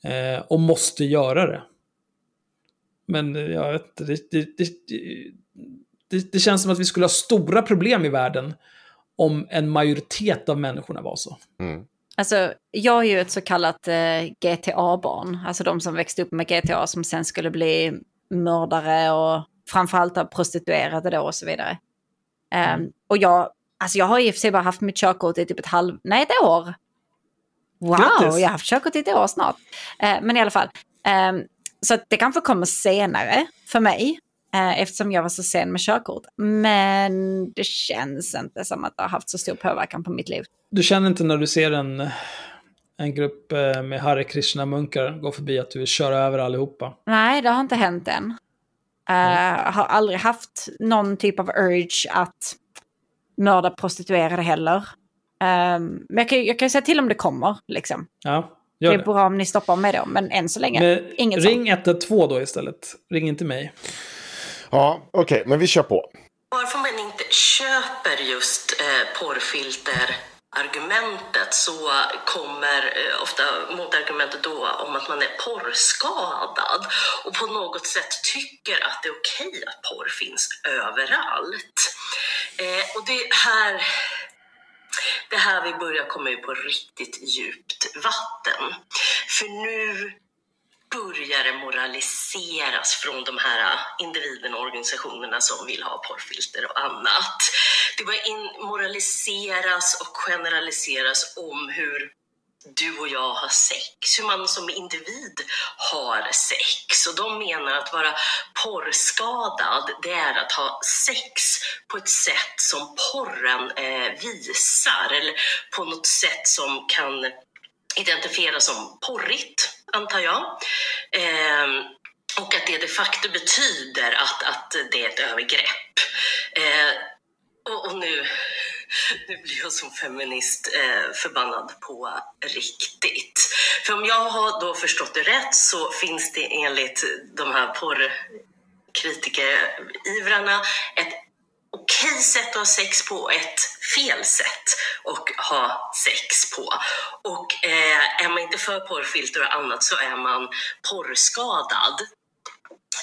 eh, och måste göra det. Men eh, jag vet inte, det, det, det, det, det känns som att vi skulle ha stora problem i världen om en majoritet av människorna var så. Mm. Alltså, jag är ju ett så kallat eh, GTA-barn. Alltså de som växte upp med GTA som sen skulle bli mördare och framförallt av prostituerade då och så vidare. Ehm, och jag, alltså jag har i och för sig bara haft mitt körkort i typ ett halv, nej ett år. Wow, Grattis! jag har haft körkort i ett år snart. Eh, men i alla fall. ehm, så det kanske kommer senare för mig. Eh, eftersom jag var så sen med körkort. Men det känns inte som att det har haft så stor påverkan på mitt liv. Du känner inte när du ser en, en grupp eh, med Hare Krishna-munkar gå förbi att du vill köra över allihopa? Nej, det har inte hänt än. Uh, har aldrig haft någon typ av urge att mörda prostituerade heller. Um, men jag kan, jag kan säga till om det kommer, liksom. Ja, Det är det. bra om ni stoppar mig då, men än så länge, Men inget ring 112 då istället. Ring inte mig. Ja, okej, men vi kör på. Varför man inte köper just eh, porrfilter argumentet så kommer eh, ofta motargumentet då om att man är porrskadad och på något sätt tycker att det är okej att porr finns överallt. Eh, och det här det är här vi börjar komma ut på riktigt djupt vatten. För nu börjar det moraliseras från de här äh, individerna och organisationerna som vill ha porrfilter och annat. Det börjar in moraliseras och generaliseras om hur du och jag har sex, hur man som individ har sex. Och de menar att vara porrskadad, det är att ha sex på ett sätt som porren eh, visar, eller på något sätt som kan identifieras som porrigt, antar jag. Eh, och att det de facto betyder att, att det är ett övergrepp. Eh, och, och nu nu blir jag som feminist eh, förbannad på riktigt. För om jag har då förstått det rätt så finns det enligt de här porrkritikerivrarna ett okej sätt att ha sex på och ett fel sätt att ha sex på. Och eh, är man inte för porrfilter och annat så är man porrskadad.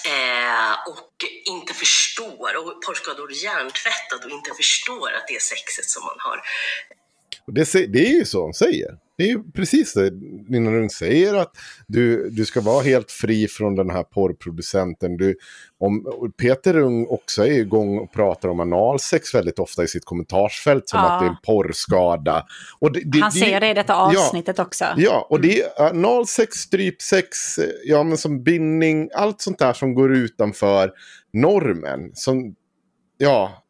Eh, och inte förstår, och porrskador hjärntvättad och inte förstår att det är sexet som man har. Det, det är ju så hon säger. Det är ju precis det Nina Rung säger att du, du ska vara helt fri från den här porrproducenten. Du, om, Peter Rung också är igång och pratar om analsex väldigt ofta i sitt kommentarsfält som ja. att det är en porrskada. Det, det, Han säger det i detta avsnittet ja, också. Ja, och mm. det är analsex, strypsex, ja men som bindning, allt sånt där som går utanför normen. Som, ja,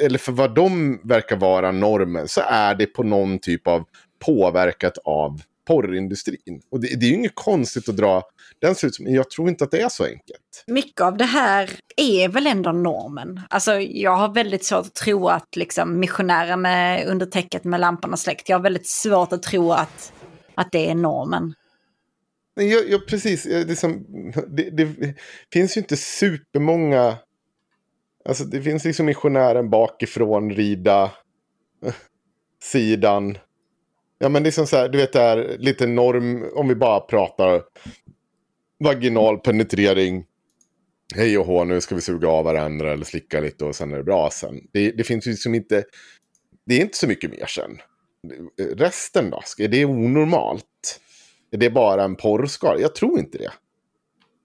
eller för vad de verkar vara normen, så är det på någon typ av påverkat av porrindustrin. Och det, det är ju inget konstigt att dra den slutsatsen, men jag tror inte att det är så enkelt. Mycket av det här är väl ändå normen. Alltså jag har väldigt svårt att tro att liksom missionären under täcket med lampan och släkt, jag har väldigt svårt att tro att, att det är normen. Ja, ja precis. Det, det, det, finns ju inte supermånga... Alltså det finns liksom missionären bakifrån, rida sidan. Ja men liksom så här, du vet det här lite norm, om vi bara pratar vaginal penetrering. Hej och hå, nu ska vi suga av varandra eller slicka lite och sen är det bra sen. Det, det finns ju liksom inte, det är inte så mycket mer sen. Resten då, är det onormalt? Är det bara en porrskada? Jag tror inte det.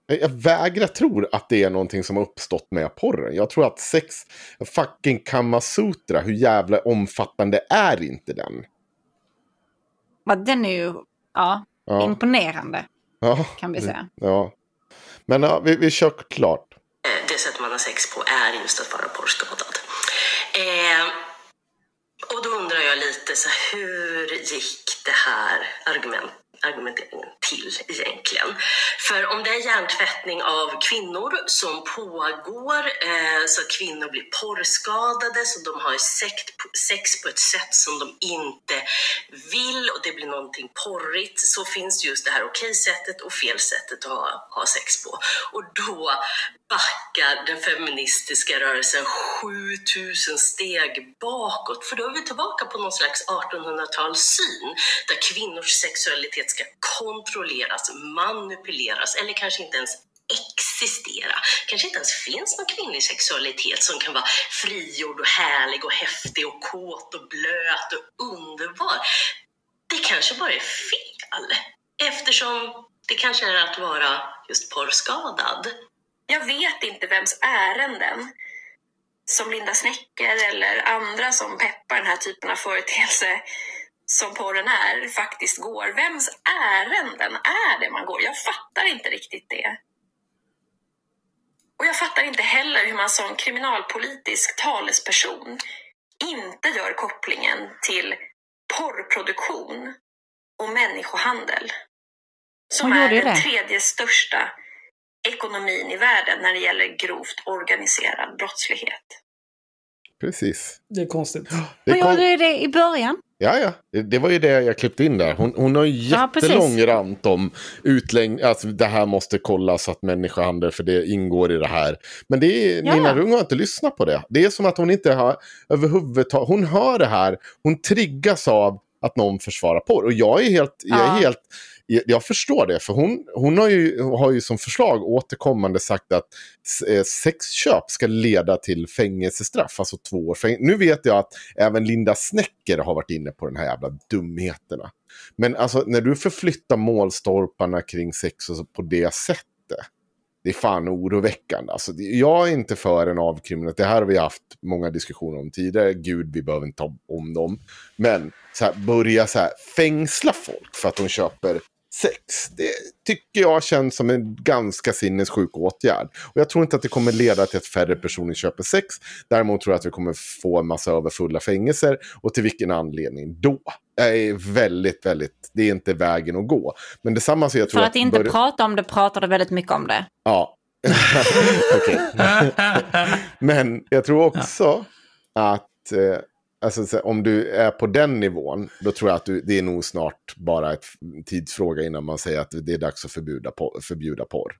Jag vägrar tro att det är någonting som har uppstått med porren. Jag tror att sex, fucking kamasutra, hur jävla omfattande är inte den? Den är ju ja, ja. imponerande. Ja, kan vi säga. Ja. Men ja, vi, vi kör klart. Det sätt man har sex på är just att vara porrskadad. Eh, och då undrar jag lite, så hur gick det här argumentet argumenteringen till egentligen. För om det är hjärntvättning av kvinnor som pågår eh, så att kvinnor blir porrskadade, så de har sex, sex på ett sätt som de inte vill och det blir någonting porrigt, så finns just det här okej-sättet och fel-sättet att ha, ha sex på. Och då backar den feministiska rörelsen 7000 steg bakåt. För då är vi tillbaka på någon slags 1800-talssyn där kvinnors sexualitet ska kontrolleras, manipuleras eller kanske inte ens existera. kanske inte ens finns någon kvinnlig sexualitet som kan vara frigjord och härlig och häftig och kåt och blöt och underbar. Det kanske bara är fel eftersom det kanske är att vara just porrskadad. Jag vet inte vems ärenden som Linda Snäcker eller andra som peppar den här typen av företeelse som porren är faktiskt går. Vems ärenden är det man går? Jag fattar inte riktigt det. Och jag fattar inte heller hur man som kriminalpolitisk talesperson inte gör kopplingen till porrproduktion och människohandel. Som är den tredje största ekonomin i världen när det gäller grovt organiserad brottslighet. Precis. Det är konstigt. Det Vad gjorde du det i början? Ja, ja. Det var ju det jag klippte in där. Hon, hon har ju jättelång ja, rant om utläng... Alltså det här måste kollas att människohandel, för det ingår i det här. Men det är, ja. Nina Rung har inte lyssnat på det. Det är som att hon inte har överhuvudtaget... Hon hör det här, hon triggas av att någon försvarar porr. Och jag är helt... Ja. Jag är helt jag förstår det, för hon, hon har, ju, har ju som förslag återkommande sagt att eh, sexköp ska leda till fängelsestraff, alltså två år fängelse. Nu vet jag att även Linda Snäcker har varit inne på den här jävla dumheterna. Men alltså när du förflyttar målstolparna kring sex och på det sättet, det är fan oroväckande. Alltså, jag är inte för en avkriminalisering. Det här har vi haft många diskussioner om tidigare. Gud, vi behöver inte ta om dem. Men så här, börja så här, fängsla folk för att de köper sex. Det tycker jag känns som en ganska sinnessjuk åtgärd. Och jag tror inte att det kommer leda till att färre personer köper sex. Däremot tror jag att vi kommer få en massa överfulla fängelser. Och till vilken anledning då? Jag är väldigt, väldigt, det är inte vägen att gå. Men detsamma så jag tror För att inte bör- prata om det pratar du väldigt mycket om det. Ja. Men jag tror också att eh, alltså, om du är på den nivån, då tror jag att du, det är nog snart bara en tidsfråga innan man säger att det är dags att förbjuda, förbjuda porr.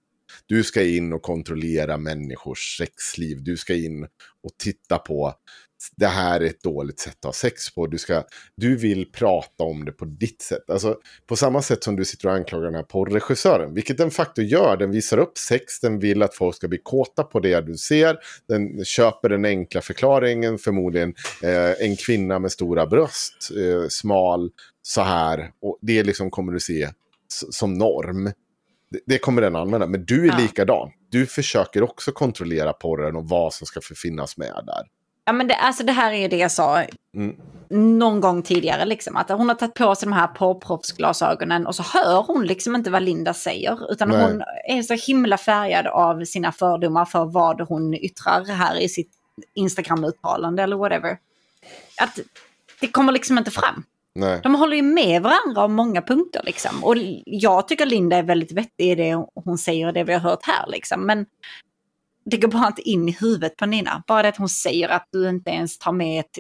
Du ska in och kontrollera människors sexliv. Du ska in och titta på det här är ett dåligt sätt att ha sex på. Du, ska, du vill prata om det på ditt sätt. Alltså, på samma sätt som du sitter och anklagar den här porrregissören. Vilket den faktiskt gör. Den visar upp sex. Den vill att folk ska bli kåta på det du ser. Den köper den enkla förklaringen. Förmodligen eh, en kvinna med stora bröst. Eh, smal. Så här. Och det liksom kommer du se som norm. Det, kommer den använda. Men du är Ja. likadan. Du försöker också kontrollera porren och vad som ska finnas med där. Ja, men det, alltså det här är ju det jag sa Mm. någon gång tidigare. Liksom, att hon har tagit på sig de här porrproffsglasögonen och så hör hon liksom inte vad Linda säger. Utan Nej. hon är så himla färgad av sina fördomar för vad hon yttrar här i sitt Instagram-uttalande eller whatever. Att det kommer liksom inte fram. Nej. De håller ju med varandra om många punkter liksom. Och jag tycker Linda är väldigt vettig i det hon säger och det vi har hört här liksom. Men det går bara inte in i huvudet på Nina. Bara det att hon säger att du inte ens tar med ett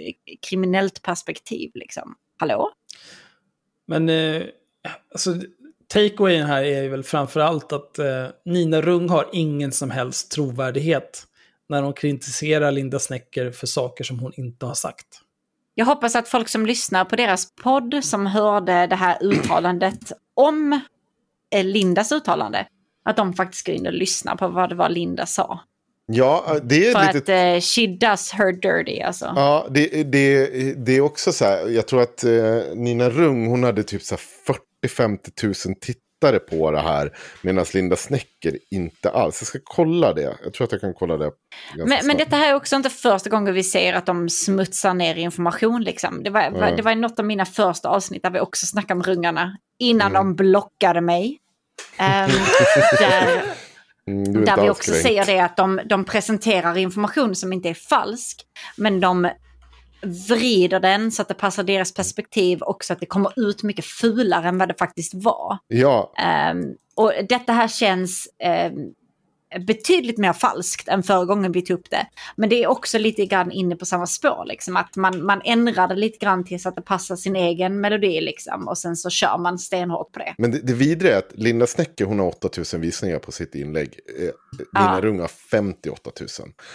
kriminellt perspektiv liksom. Hallå? Men eh, alltså, takeawayen här är ju väl framför allt att eh, Nina Rung har ingen som helst trovärdighet när hon kritiserar Linda Snäcker för saker som hon inte har sagt. Jag hoppas att folk som lyssnar på deras podd som hörde det här uttalandet om eh, Lindas uttalande, att de faktiskt går in och lyssnar på vad det var Linda sa. Ja, det är För lite... att eh, she does her dirty alltså. Ja, det, det, det är också så här. Jag tror att eh, Nina Rung, hon hade typ så här 40-50 000 tittare på det här. Medan Linda Snäcker inte alls. Jag ska kolla det. Jag tror att jag kan kolla det. Men, men detta här är också inte första gången vi ser att de smutsar ner information. Liksom. Det, var, Mm. det var något av mina första avsnitt där vi också snackade om rungarna. Innan Mm. de blockade mig. Ehm, där Mm, där vi också ser det att de, de presenterar information som inte är falsk. Men de vrider den så att det passar deras perspektiv och så att det kommer ut mycket fulare än vad det faktiskt var. Ja, Ehm, och detta här känns ehm, betydligt mer falskt än förra gången vi tog upp det. Men det är också lite grann inne på samma spår, liksom. Att man, man ändrade lite grann till så att det passar sin egen melodi, liksom. Och sen så kör man stenhårt på det. men det, det vidriga är att Linda Snäcker hon har 8000 visningar på sitt inlägg. Eh, Nina Ja. Rung har 58 000.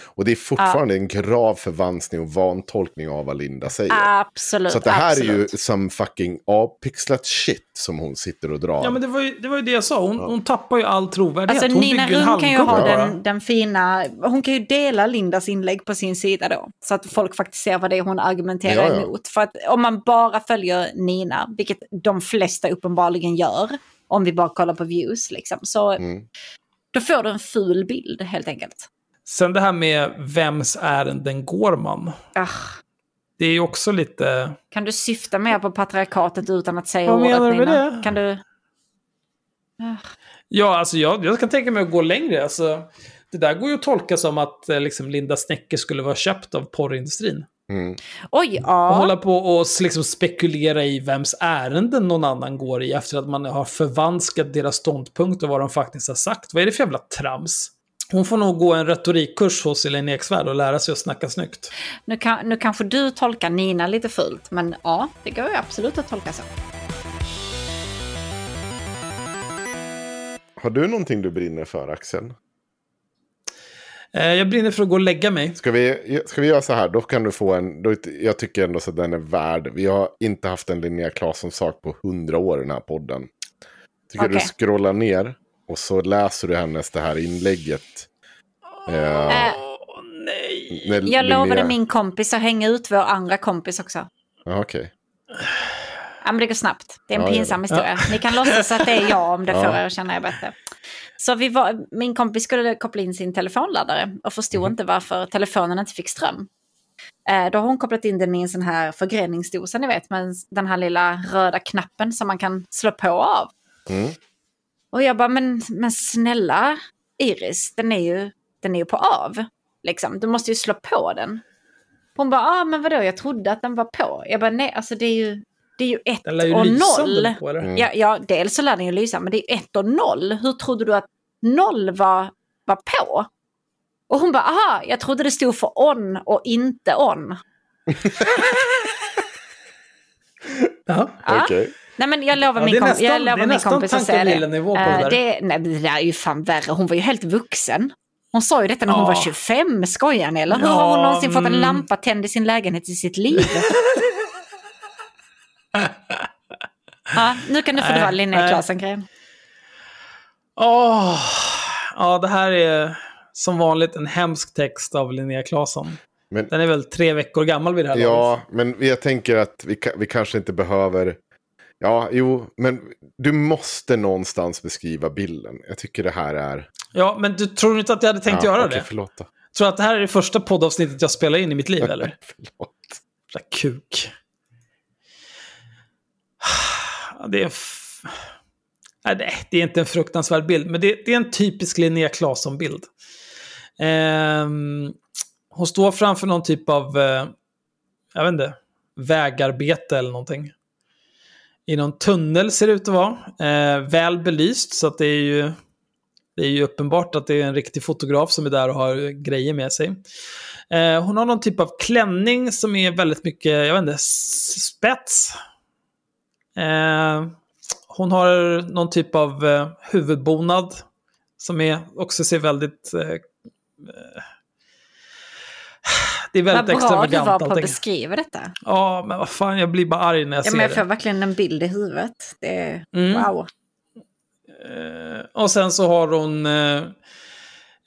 Och det är fortfarande en grav förvanskning och vantolkning av vad Linda säger. Absolut. Så det här är ju absolut. som fucking avpixlat shit som hon sitter och drar. Ja, men det var ju det, var ju det jag sa. Hon, hon tappar ju all trovärdighet. Alltså hon Nina bygger en Rung kan ju ha den, den fina, hon kan ju dela Lindas inlägg på sin sida då. Så att folk faktiskt ser vad det är hon argumenterar Ja, ja. emot. För att om man bara följer Nina, vilket de flesta uppenbarligen gör, om vi bara kollar på views liksom, så Mm. då får du en ful bild helt enkelt. Sen det här med vems ärenden går man? Ah, Det är ju också lite... kan du syfta mer på patriarkatet utan att säga Vad ordet menar du med Nina? det? Kan du... Ja, alltså jag, jag kan tänka mig att gå längre. Alltså, det där går ju att tolka som att eh, liksom, Linda Snäcker skulle vara köpt av porrindustrin. Mm. Oj, Och ja. hålla på och liksom spekulera i vems ärenden någon annan går i efter att man har förvanskat deras ståndpunkt och vad de faktiskt har sagt. Vad är det för jävla trams? Hon får nog gå en retorikkurs hos Elaine Eksvärd och lära sig att snacka snyggt. Nu, kan, nu kanske du tolkar Nina lite fult, men ja, det går ju absolut att tolka så. Har du någonting du brinner för Axel? Eh, jag brinner för att gå och lägga mig. Ska vi, ska vi göra så här, då kan du få en, då, jag tycker ändå så att den är värd. Vi har inte haft en Linnea Claesson-sak på hundra år i den här podden. Tycker du Okej. scrollar ner och så läser du hennes det här inlägget. Eh, Eh, nej. när jag lovade min kompis att hänga ut vår andra kompis också. Ja, Okej. Ja, men det går snabbt. Det är en Ja, pinsam historia. Ni kan låtsas att det är jag om det Ja. får er att känna er bättre. Så vi var, min kompis skulle koppla in sin telefonladdare och förstod Mhm. inte varför telefonen inte fick ström. Eh, då har hon kopplat in den i en sån här förgreningsdosa, ni vet, med den här lilla röda knappen som man kan slå på och av. Mm. Och jag bara, men, men snälla Iris, den är, ju, den är ju på av. Liksom. Du måste ju slå på den. Hon bara, ah, men vadå, jag trodde att den var på. Jag bara, nej, alltså det är ju, det är ju ett Den lär ju och lysa om noll. den är på, eller? Ja, ja, dels så lär den ju lysa, men det är ett och noll. Hur trodde du att noll var, var på? Och hon bara, aha, jag trodde det stod för on och inte on. Ja. Ja. Okej. Nej men jag lovar Ja, det min, är kom- nästan- jag lovar det min kompis att säga det. tankelillenivå på det Eh, där. det, nej, det där är ju fan värre. Hon var ju helt vuxen. Hon sa ju detta när hon Ja. var 25, skojar ni? Eller hur Ja, har hon någonsin fått en mm. lampa tänd i sin lägenhet i sitt liv? ja, nu kan du få dra Linnea. Claesson-grejen. Åh, ja, det här är som vanligt en hemsk text av Linnea Claesson. Men, Den är väl tre veckor gammal vid det här laget. ja, men jag tänker att vi, vi kanske inte behöver... Ja, jo, men du måste någonstans beskriva bilden. Jag tycker det här är... Ja, men du tror inte att jag hade tänkt ja, göra okej, det? Förlåt då. Tror du att det här är det första poddavsnittet jag spelar in i mitt liv, eller? förlåt. Jävla kuk. Det är... F... Nej, det- är inte en fruktansvärd bild, men det, det är en typisk Linnea Claesson-bild. Ehm, hon står framför någon typ av, eh, jag vet inte, vägarbete eller någonting. I någon tunnel ser det ut att vara. Eh, väl belyst, så att det är ju det är ju uppenbart att det är en riktig fotograf som är där och har grejer med sig. Eh, hon har någon typ av klänning som är väldigt mycket, jag vet inte, spets. Eh, hon har någon typ av eh, huvudbonad som är, också ser väldigt... Eh, eh, det är Vad väldigt bra du extravagant var på att beskriva detta. Ja, men vad fan, jag blir bara arg när jag Ja, ser men jag det. får verkligen en bild i huvudet. Det är, Mm. wow. Eh, och sen så har hon eh,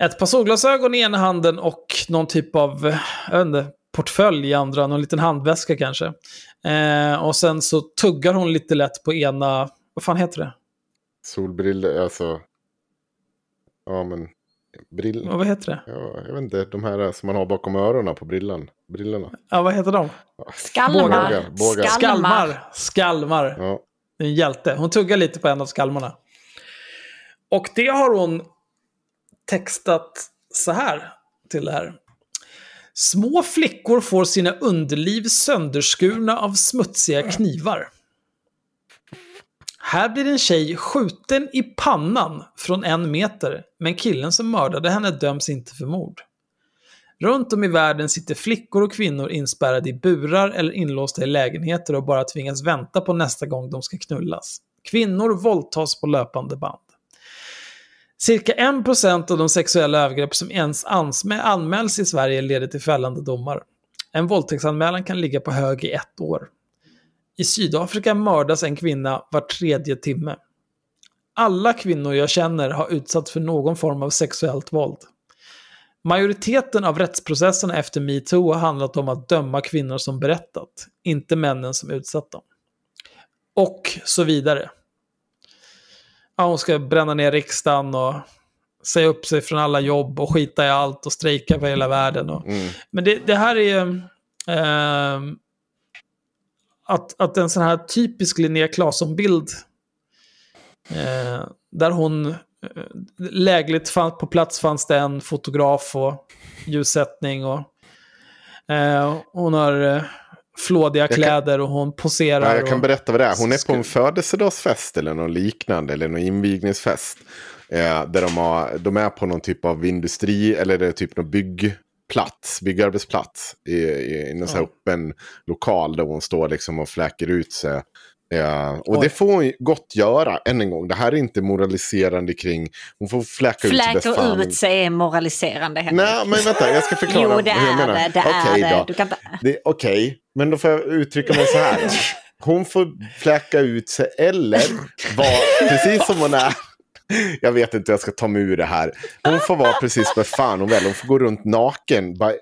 ett par solglasögon i ena handen och någon typ av, jag vet inte, portfölj i andra, någon liten handväska kanske. Eh, och sen så tuggar hon lite lätt på ena, vad fan heter det? Solbriller, alltså... Ja, men... Brill... Ja, Vad heter det? Ja, jag vet inte, de här som man har bakom öronen på brillan. brillorna. Ja, vad heter de? Skalmar. Bågar, bågar. Skalmar. Skalmar. Ja. Det är En hjälte. Hon tuggar lite på en av skalmarna. Och det har hon textat så här till det här. Små flickor får sina underliv sönderskurna av smutsiga knivar. Här blir en tjej skjuten i pannan från en meter, men killen som mördade henne döms inte för mord. Runt om i världen sitter flickor och kvinnor inspärrade i burar eller inlåsta i lägenheter och bara tvingas vänta på nästa gång de ska knullas. Kvinnor våldtas på löpande band. Cirka 1% av de sexuella övergrepp som ens anmäls i Sverige leder till fällande domar. En våldtäktsanmälan kan ligga på hög i ett år. I Sydafrika mördas en kvinna var tredje timme. Alla kvinnor jag känner har utsatts för någon form av sexuellt våld. Majoriteten av rättsprocesserna efter metoo har handlat om att döma kvinnor som berättat, inte männen som utsatt dem. Och så vidare. Ja, hon ska bränna ner riksdagen och säga upp sig från alla jobb och skita i allt och strejka för hela världen. Och... Mm. Men det, det här är... ehm, att, att en sån här typisk Linnea Claesson-bild eh, där hon eh, lägligt fann, på plats fanns det en fotograf och ljussättning och eh, hon har eh, flådiga kan- kläder och hon poserar. Ja, jag kan och, berätta vad det är. Hon är på en födelsedagsfest eller någon liknande. Eller någon invigningsfest. Eh, där de, har, de är på någon typ av industri eller det är typ någon byggplats, byggarbetsplats. I, i, i så här öppen lokal där hon står liksom och fläker ut sig. Eh, och Oj. det får hon gott göra, än en gång. Det här är inte moraliserande kring... Hon får fläka ut sig Fläker fan. ut sig är moraliserande. Henrik. Nej, men vänta, jag ska förklara Jo, det hur jag är menar. det. Det Okej är då. Du kan Okej, men då får jag uttrycka mig så här. Då. Hon får fläka ut sig eller vara precis som hon är. Jag vet inte hur jag ska ta mig ur det här. Hon får vara precis vad fan hon vill. Hon får gå runt naken by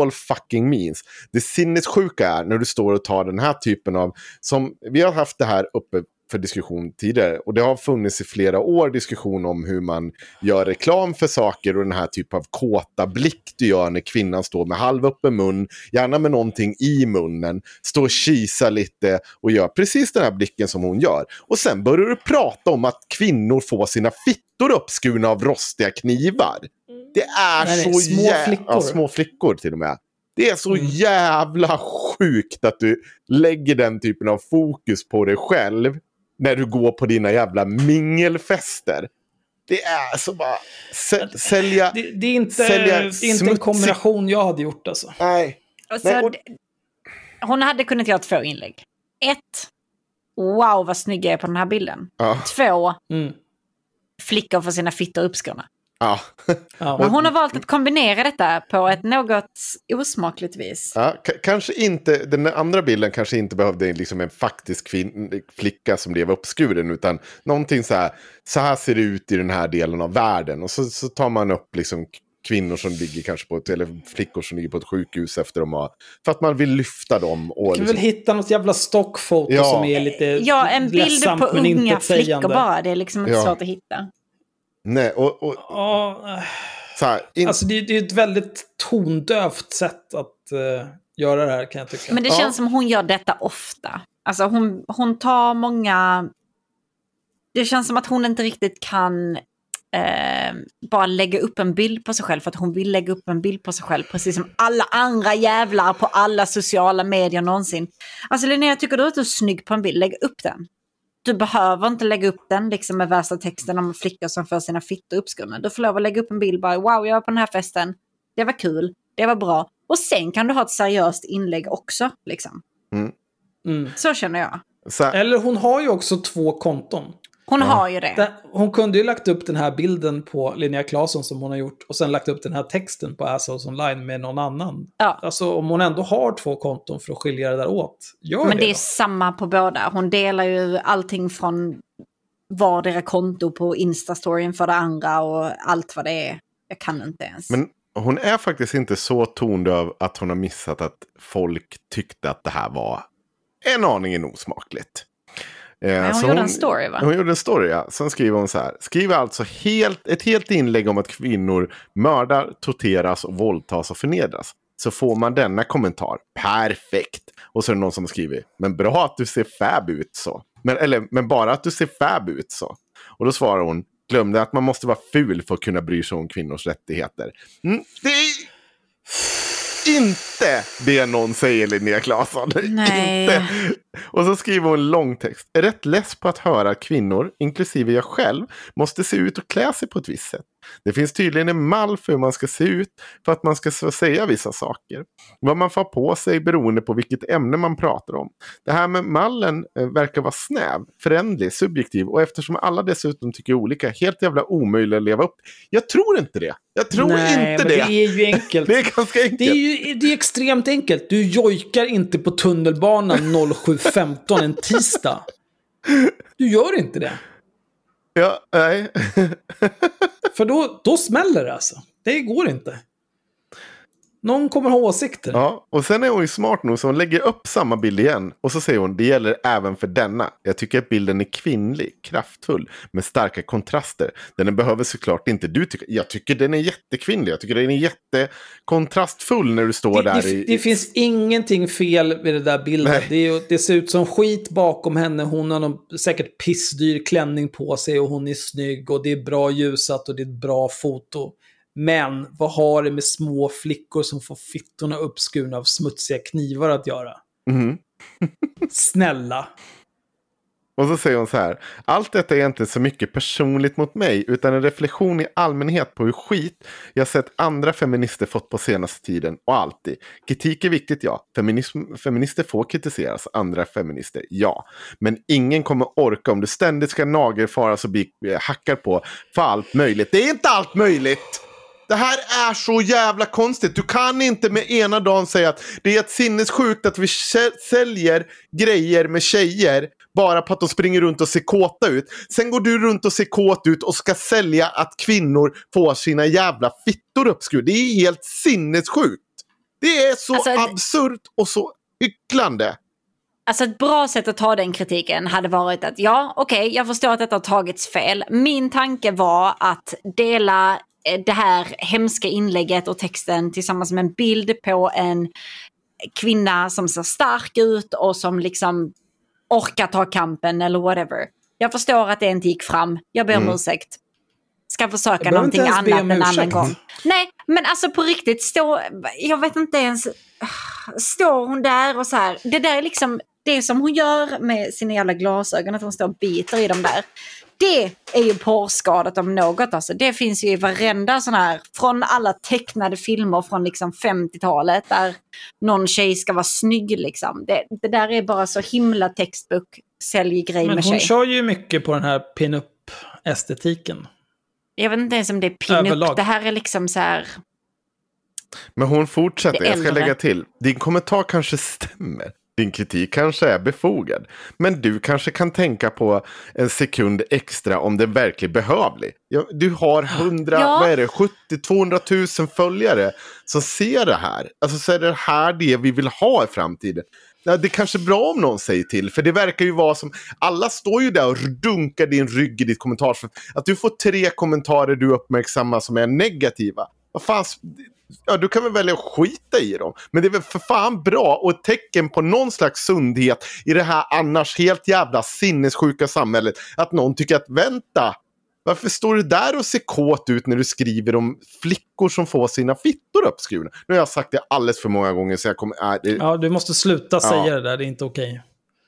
all fucking means. Det sinnessjuka är när du står och tar den här typen av... Som, vi har haft det här uppe för diskussion tidigare. Och det har funnits i flera år diskussion om hur man gör reklam för saker och den här typen av kåta blick du gör när kvinnan står med halvöppen mun, gärna med någonting i munnen, står och kisar lite och gör precis den här blicken som hon gör. Och sen börjar du prata om att kvinnor får sina fittor uppskurna av rostiga knivar. Det är Nej, så små jä- flickor. Ja, små flickor till och med. Det är så Mm. jävla sjukt att du lägger den typen av fokus på dig själv när du går på dina jävla mingelfester. Det är så bara säl- sälja... Det, det är inte, Sälja inte en kombination jag hade gjort alltså. Nej. Och så, Nej, och- d- Hon hade kunnat göra två inlägg. Ett, wow vad snygg jag är på den här bilden. Ja. Två, Mm. flickor får sina fittor uppskurna. Ja. Ja. Men hon har valt att kombinera detta på ett något osmakligt vis. Ja, kanske inte, den andra bilden kanske inte behövde liksom en faktisk flicka som blev uppskuren. Utan någonting så här, så här ser det ut i den här delen av världen. Och så, så tar man upp liksom kvinnor som ligger kanske på ett, eller flickor som ligger på ett sjukhus efter de har, för att man vill lyfta dem. Och Du kan liksom, väl hitta något jävla stockfoto Ja. som är lite Ja, en bild ledsamt, på unga flickor bara. Det är liksom inte Ja. svårt att hitta. Nej, och, och Ja, så här, in, alltså det, det är ett väldigt tondövt sätt att eh, göra det här kan jag tycka. Men det Ja. känns som hon gör detta ofta. Alltså hon, hon tar många... Det känns som att hon inte riktigt kan eh, bara lägga upp en bild på sig själv för att hon vill lägga upp en bild på sig själv. Precis som alla andra jävlar på alla sociala medier någonsin. Alltså Linnea, jag tycker du att du är snygg på en bild, lägg upp den. Du behöver inte lägga upp den liksom med värsta texten om flickor som får sina fittor uppskurna. Du får lov att lägga upp en bild bara, wow, jag var på den här festen. Det var kul, det var bra. Och sen kan du ha ett seriöst inlägg också. Liksom. Mm. Så känner jag. så Eller hon har ju också två konton. Hon har ju det. Den- Hon kunde ju lagt upp den här bilden på Linnea Claesson som hon har gjort och sen lagt upp den här texten på Assholes Online med någon annan. Ja. Alltså om hon ändå har två konton för att skilja det där åt, gör Men det det är samma på båda. Hon delar ju allting från vardera konto på Instastoryn för det andra och allt vad det är. Jag kan inte ens. Men hon är faktiskt inte så tondöv att hon har missat att folk tyckte att det här var en aningen osmakligt. Eh, hon så gjorde en story, va? Hon gjorde en story, ja. Sen skriver hon så här. Skriver alltså helt, ett helt inlägg om att kvinnor mördar, torteras och våldtas och förnedras. Så får man denna kommentar. Perfekt! Och så är det någon som skriver. Men bra att du ser fab ut så. Men, eller, men bara att du ser fab ut så. Och då svarar hon. Glömde att man måste vara ful för att kunna bry sig om kvinnors rättigheter. Mm, det inte det någon säger Linnea Claesson. Nej. Inte. Och så skriver hon en lång text. Är rätt less på att höra att kvinnor, inklusive jag själv, måste se ut och klä sig på ett visst sätt. Det finns tydligen en mall för hur man ska se ut för att man ska säga vissa saker. Vad man får på sig beroende på vilket ämne man pratar om. Det här med mallen eh, verkar vara snäv, förändlig, subjektiv och eftersom alla dessutom tycker olika, helt jävla omöjlig att leva upp. Jag tror inte det. Jag tror Nej, inte men det. det är ju enkelt. Det är ganska enkelt. Det är ju det är extremt enkelt. Du jojkar inte på tunnelbanan 07.15 en tisdag. Du gör inte det. Ja, nej. För då, då smäller det alltså. Det går inte. Någon kommer ha åsikter. Ja, och sen är hon ju smart nog så hon lägger upp samma bild igen. Och så säger hon, det gäller även för denna. Jag tycker att bilden är kvinnlig, kraftfull, med starka kontraster. Den behöver såklart inte du tycka. Jag tycker den är jättekvinnlig. Jag tycker den är jättekontrastfull när du står Det, där det, i... det finns ingenting fel med det där bilden. Det, är, det ser ut som skit bakom henne. Hon har någon säkert pissdyr klänning på sig och hon är snygg och det är bra ljusat och det är ett bra foto. Men vad har det med små flickor som får fittorna uppskurna av smutsiga knivar att göra? Mhm. Snälla. Och så säger hon så här. Allt detta är inte så mycket personligt mot mig utan en reflektion i allmänhet på hur skit jag sett andra feminister fått på senaste tiden och alltid. Kritik är viktigt ja. Feminism, feminister får kritiseras, andra feminister ja. Men ingen kommer orka om du ständigt ska nagelfaras och bli eh, hackad på för allt möjligt. Det är inte allt möjligt! Det här är så jävla konstigt. Du kan inte med ena dagen säga att det är ett sinnessjukt att vi sä- säljer grejer med tjejer bara på att de springer runt och ser kåta ut. Sen går du runt och ser kåt ut och ska sälja att kvinnor får sina jävla fittor uppskurna. Det är helt sinnessjukt. Det är så Alltså, absurt och så hycklande. Alltså ett bra sätt att ta den kritiken hade varit att ja, okej, jag förstår att detta har tagits fel. Min tanke var att dela det här hemska inlägget och texten tillsammans med en bild på en kvinna som ser stark ut och som liksom orkar ta kampen eller whatever. Jag förstår att det inte gick fram. Jag ber om Mm. ursäkt. Ska försöka någonting annat en annan gång. Nej, men alltså på riktigt, stå, jag vet inte ens, står hon där och så här, det där är liksom, det som hon gör med sina jävla glasögon, att hon står och biter i dem där. Det är ju porrskadat om något alltså. Det finns ju i varenda sån här, från alla tecknade filmer från liksom 50-talet där någon tjej ska vara snygg liksom. Det, det där är bara så himla textbook, sälj grej Men med hon tjej. kör ju mycket på den här pin-up-estetiken. Jag vet inte ens om det är pin-up. Det här är liksom så här... Men hon fortsätter, jag ska lägga till. Din kommentar kanske stämmer. Din kritik kanske är befogad. Men du kanske kan tänka på en sekund extra om den verkligen behövlig. Du har 100, Ja. vad är det, 70, 200 000 följare som ser det här. Alltså så är det här det vi vill ha i framtiden. Ja, det är kanske är bra om någon säger till, för det verkar ju vara som... Alla står ju där och dunkar din rygg i ditt kommentarsfält. Att du får tre kommentarer du uppmärksammar som är negativa. Vad fan, ja, du kan väl välja att skita i dem. Men det är väl för fan bra och ett tecken på någon slags sundhet i det här annars helt jävla sinnessjuka samhället. Att någon tycker att vänta, varför står du där och ser kåt ut när du skriver om flickor som får sina fittor uppskurna? Nu har jag sagt det alldeles för många gånger så jag kommer... Äh, det, Ja, du måste sluta Ja. säga det där, det är inte okej.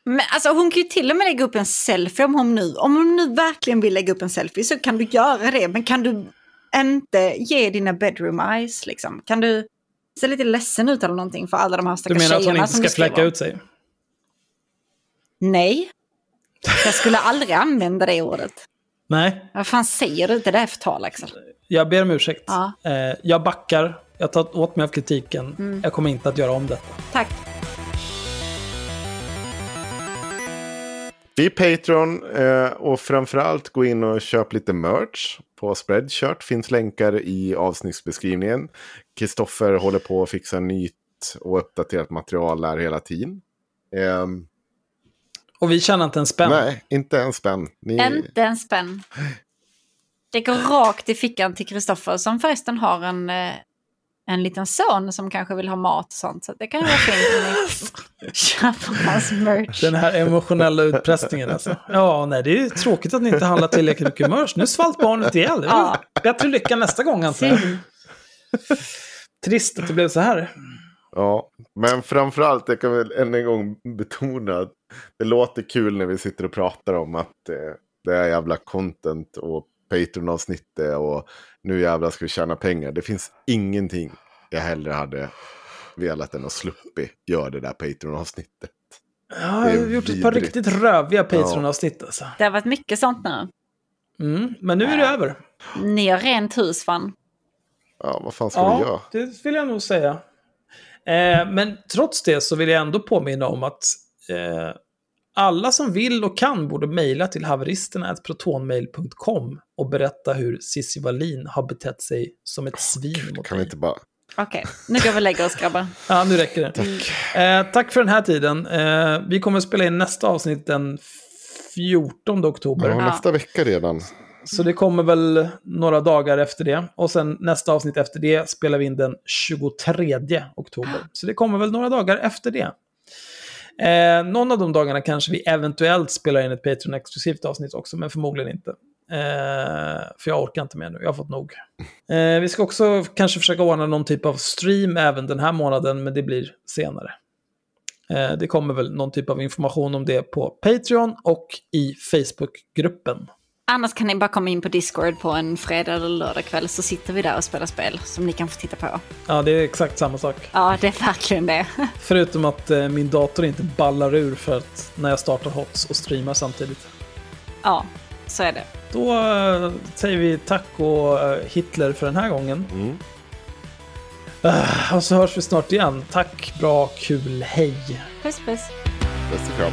Men alltså hon kan ju till och med lägga upp en selfie om hon nu, om hon nu verkligen vill lägga upp en selfie så kan du göra det. Men kan du inte ge dina bedroom eyes liksom? Kan du se lite ledsen ut eller någonting för alla de här Du stackars menar att hon tjejerna inte som ska du fläcka ut sig? Nej. Jag skulle aldrig använda det ordet. Nej, Vad fan säger du? Det där är förtal Axel. jag ber om ursäkt. Ja. Eh, jag backar, jag tar åt mig av kritiken. Mm. Jag kommer inte att göra om detta. Tack. Bli Patreon eh, och framförallt gå in och köp lite merch på Spreadshirt. Finns länkar i avsnittsbeskrivningen. Kristoffer håller på att fixa nytt och uppdaterat material där hela tiden. Ehm, Och vi tjänar inte en spänn. nej, inte en spänn. Ni, Inte en spänn. Det går rakt i fickan till Kristoffer som förresten har en, eh, en liten son som kanske vill ha mat och sånt. Så det kan ju vara fint om ni köper hans merch. Den här emotionella utpressningen alltså. Ja, nej, det är ju tråkigt att ni inte handlar tillräckligt mycket merch. Nu svalt barnet ihjäl. Det var Bättre lycka nästa gång antar jag. Trist att det blev så här. Ja, men framförallt, jag kan väl än en gång betona att det låter kul när vi sitter och pratar om att eh, det är jävla content och Patreon-avsnittet och nu jävlar ska vi tjäna pengar. Det finns ingenting jag hellre hade velat än att sluppi göra det där Patreon-avsnittet. Ja, jag har gjort ett par vidrigt. riktigt röviga Patreon-avsnitt alltså. Det har varit mycket sånt nu. Mm, men nu är det över. Ni har rent hus fan. Ja, vad fan ska vi göra? Ja, det vill jag nog säga. Eh, men trots det så vill jag ändå påminna om att eh, alla som vill och kan borde mejla till haveristerna.protonmail.com och berätta hur Cissi Wallin har betett sig som ett svin mot Kan dig. inte bara... Okej, nu går vi och lägger oss grabbar. Ja, nu räcker det. Tack. Eh, tack för den här tiden. Eh, vi kommer att spela in nästa avsnitt den 14 oktober. Ja, nästa vecka redan. Så det kommer väl några dagar efter det. Och sen nästa avsnitt efter det spelar vi in den 23 oktober. Så det kommer väl några dagar efter det. Eh, någon av de dagarna kanske vi eventuellt spelar in ett Patreon-exklusivt avsnitt också, men förmodligen inte. Eh, för jag orkar inte mer nu, jag har fått nog. Eh, vi ska också kanske försöka ordna någon typ av stream även den här månaden, men det blir senare. Eh, det kommer väl någon typ av information om det på Patreon och i Facebookgruppen. Annars kan ni bara komma in på Discord på en fredag eller lördag kväll så sitter vi där och spelar spel som ni kan få titta på. Ja, det är exakt samma sak. Ja, det är verkligen det. Förutom att eh, min dator inte ballar ur för att när jag startar HOTS och streamar samtidigt. Ja, så är det. Då eh, säger vi tack och eh, Hitler för den här gången. Mm. Eh, och så hörs vi snart igen. Tack, bra, kul, hej. Puss puss. Bästa kram.